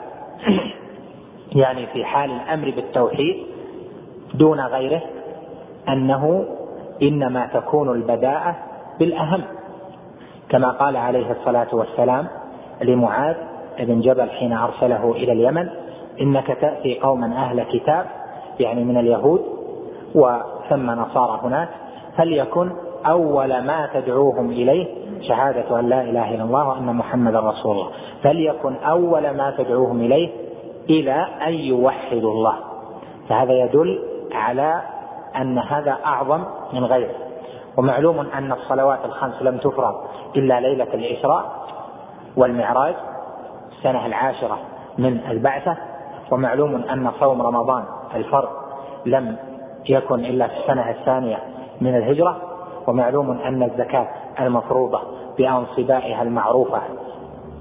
يعني في حال الأمر بالتوحيد دون غيره أنه إنما تكون البداءة بالأهم. كما قال عليه الصلاة والسلام لمعاذ بن جبل حين أرسله إلى اليمن إنك تأتي قوما أهل كتاب يعني من اليهود وثم نصارى هناك فليكن أول ما تدعوهم إليه شهادة أن لا إله إلا الله وأن محمدا رسول الله. فليكن أول ما تدعوهم إليه إلى أن يوحدوا الله. فهذا يدل على أن هذا أعظم من غيره. ومعلوم أن الصلوات الخمس لم تفرض إلا ليلة الإسراء والمعراج السنة العاشرة من البعثة ومعلوم أن صوم رمضان الفرض لم يكن إلا في السنة الثانية من الهجرة ومعلوم أن الزكاة المفروضة بأنصبائها المعروفة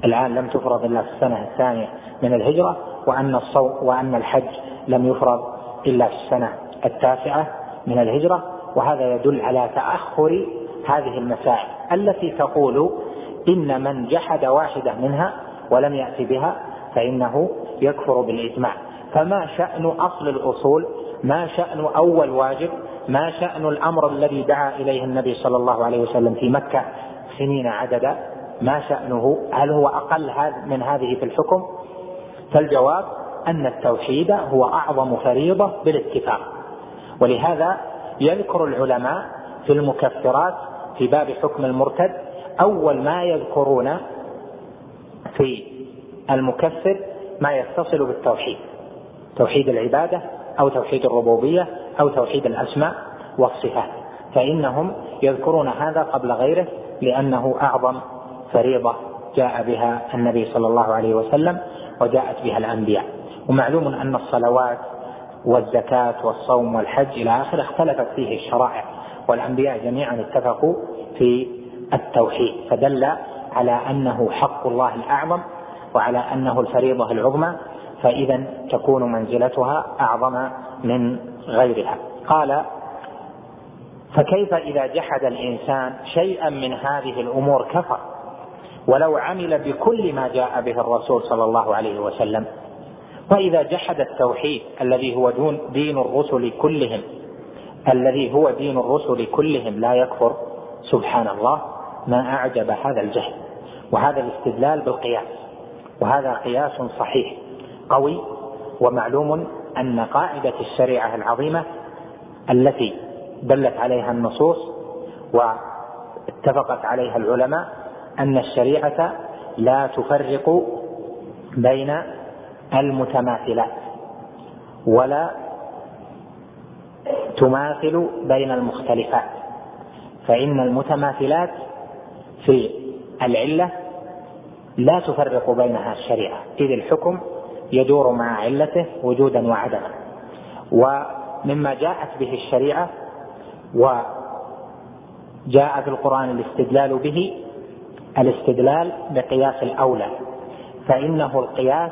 الآن لم تفرض إلا في السنة الثانية من الهجرة وأن الصوم وأن الحج لم يفرض إلا في السنة التاسعة من الهجرة وهذا يدل على تأخر هذه المسائل التي تقول إن من جحد واحدة منها ولم يأتي بها فإنه يكفر بالإجماع فما شأن أصل الأصول؟ ما شأن أول واجب؟ ما شأن الأمر الذي دعا إليه النبي صلى الله عليه وسلم في مكة سنين عددا؟ ما شأنه؟ هل هو أقل من هذه في الحكم؟ فالجواب أن التوحيد هو أعظم فريضة بالاتفاق. ولهذا يذكر العلماء في المكفرات في باب حكم المرتد أول ما يذكرون في المكفر ما يتصل بالتوحيد. توحيد العبادة أو توحيد الربوبية أو توحيد الأسماء والصفات. فإنهم يذكرون هذا قبل غيره لأنه أعظم فريضة جاء بها النبي صلى الله عليه وسلم وجاءت بها الأنبياء. ومعلوم أن الصلوات والزكاة والصوم والحج إلى آخره اختلفت فيه الشرائع. والأنبياء جميعا اتفقوا في التوحيد فدل على أنه حق الله الأعظم وعلى أنه الفريضة العظمى فإذا تكون منزلتها أعظم من غيرها. قال فكيف إذا جحد الإنسان شيئا من هذه الأمور كفر ولو عمل بكل ما جاء به الرسول صلى الله عليه وسلم؟ وإذا جحد التوحيد الذي هو دين الرسل كلهم الذي هو دين الرسل كلهم لا يكفر سبحان الله؟ ما أعجب هذا الجهل وهذا الاستدلال بالقياس وهذا قياس صحيح قوي ومعلوم أن قاعدة الشريعة العظيمة التي دلت عليها النصوص واتفقت عليها العلماء أن الشريعة لا تفرق بين المتماثلات ولا تماثل بين المختلفات فإن المتماثلات في العلة لا تفرق بينها الشريعة. إذ الحكم يدور مع علته وجودا وعدما. ومما جاءت به الشريعة وجاء في القرآن الاستدلال به الاستدلال بقياس الأولى. فإنه القياس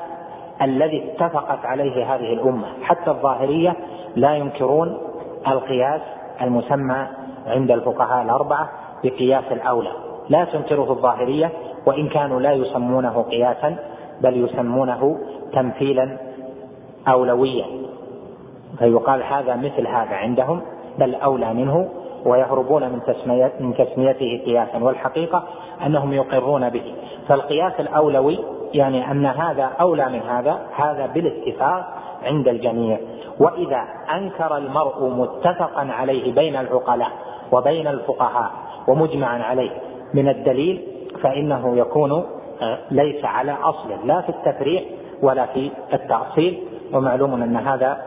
الذي اتفقت عليه هذه الأمة. حتى الظاهرية لا ينكرون القياس المسمى عند الفقهاء الأربعة بقياس الأولى. لا تنكره الظاهرية وإن كانوا لا يسمونه قياسا بل يسمونه تمثيلا أولويا. فيقال هذا مثل هذا عندهم بل أولى منه ويهربون من تسمية من تسميته قياسا. والحقيقة أنهم يقرون به. فالقياس الأولوي يعني أن هذا أولى من هذا هذا بالاتفاق عند الجميع. وإذا أنكر المرء متفقا عليه بين العقلاء وبين الفقهاء ومجمعا عليه من الدليل فإنه يكون آه، ليس على أصل لا في التفريع ولا في التأصيل ومعلوم أن هذا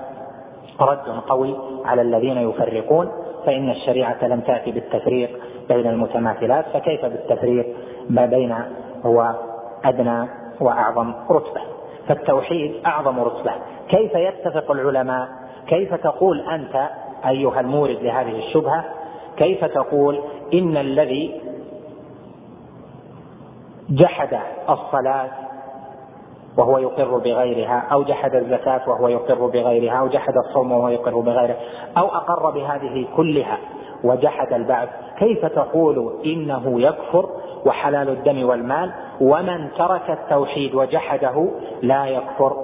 رد قوي على الذين يفرقون فإن الشريعة لم تأتي بالتفريق بين المتماثلات فكيف بالتفريق ما بين هو أدنى وأعظم رتبة؟ فالتوحيد أعظم رتبة. كيف يتفق العلماء؟ كيف تقول أنت أيها المورد لهذه الشبهة؟ كيف تقول إن الذي جحد الصلاة وهو يقر بغيرها أو جحد الزكاة وهو يقر بغيرها أو جحد الصوم وهو يقر بغيره أو أقر بهذه كلها وجحد البعث. كيف تقول إنه يكفر وحلال الدم والمال ومن ترك التوحيد وجحده لا يكفر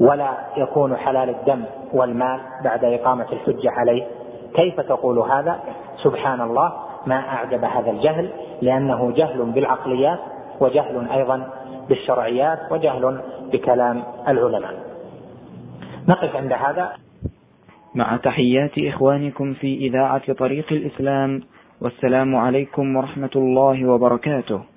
ولا يكون حلال الدم والمال بعد إقامة الحجة عليه؟ كيف تقول هذا؟ سبحان الله. ما أعجب هذا الجهل لأنه جهل بالعقليات وجهل أيضا بالشرعيات وجهل بكلام العلماء. نقف عند هذا. مع تحيات إخوانكم في إذاعة طريق الإسلام والسلام عليكم ورحمة الله وبركاته.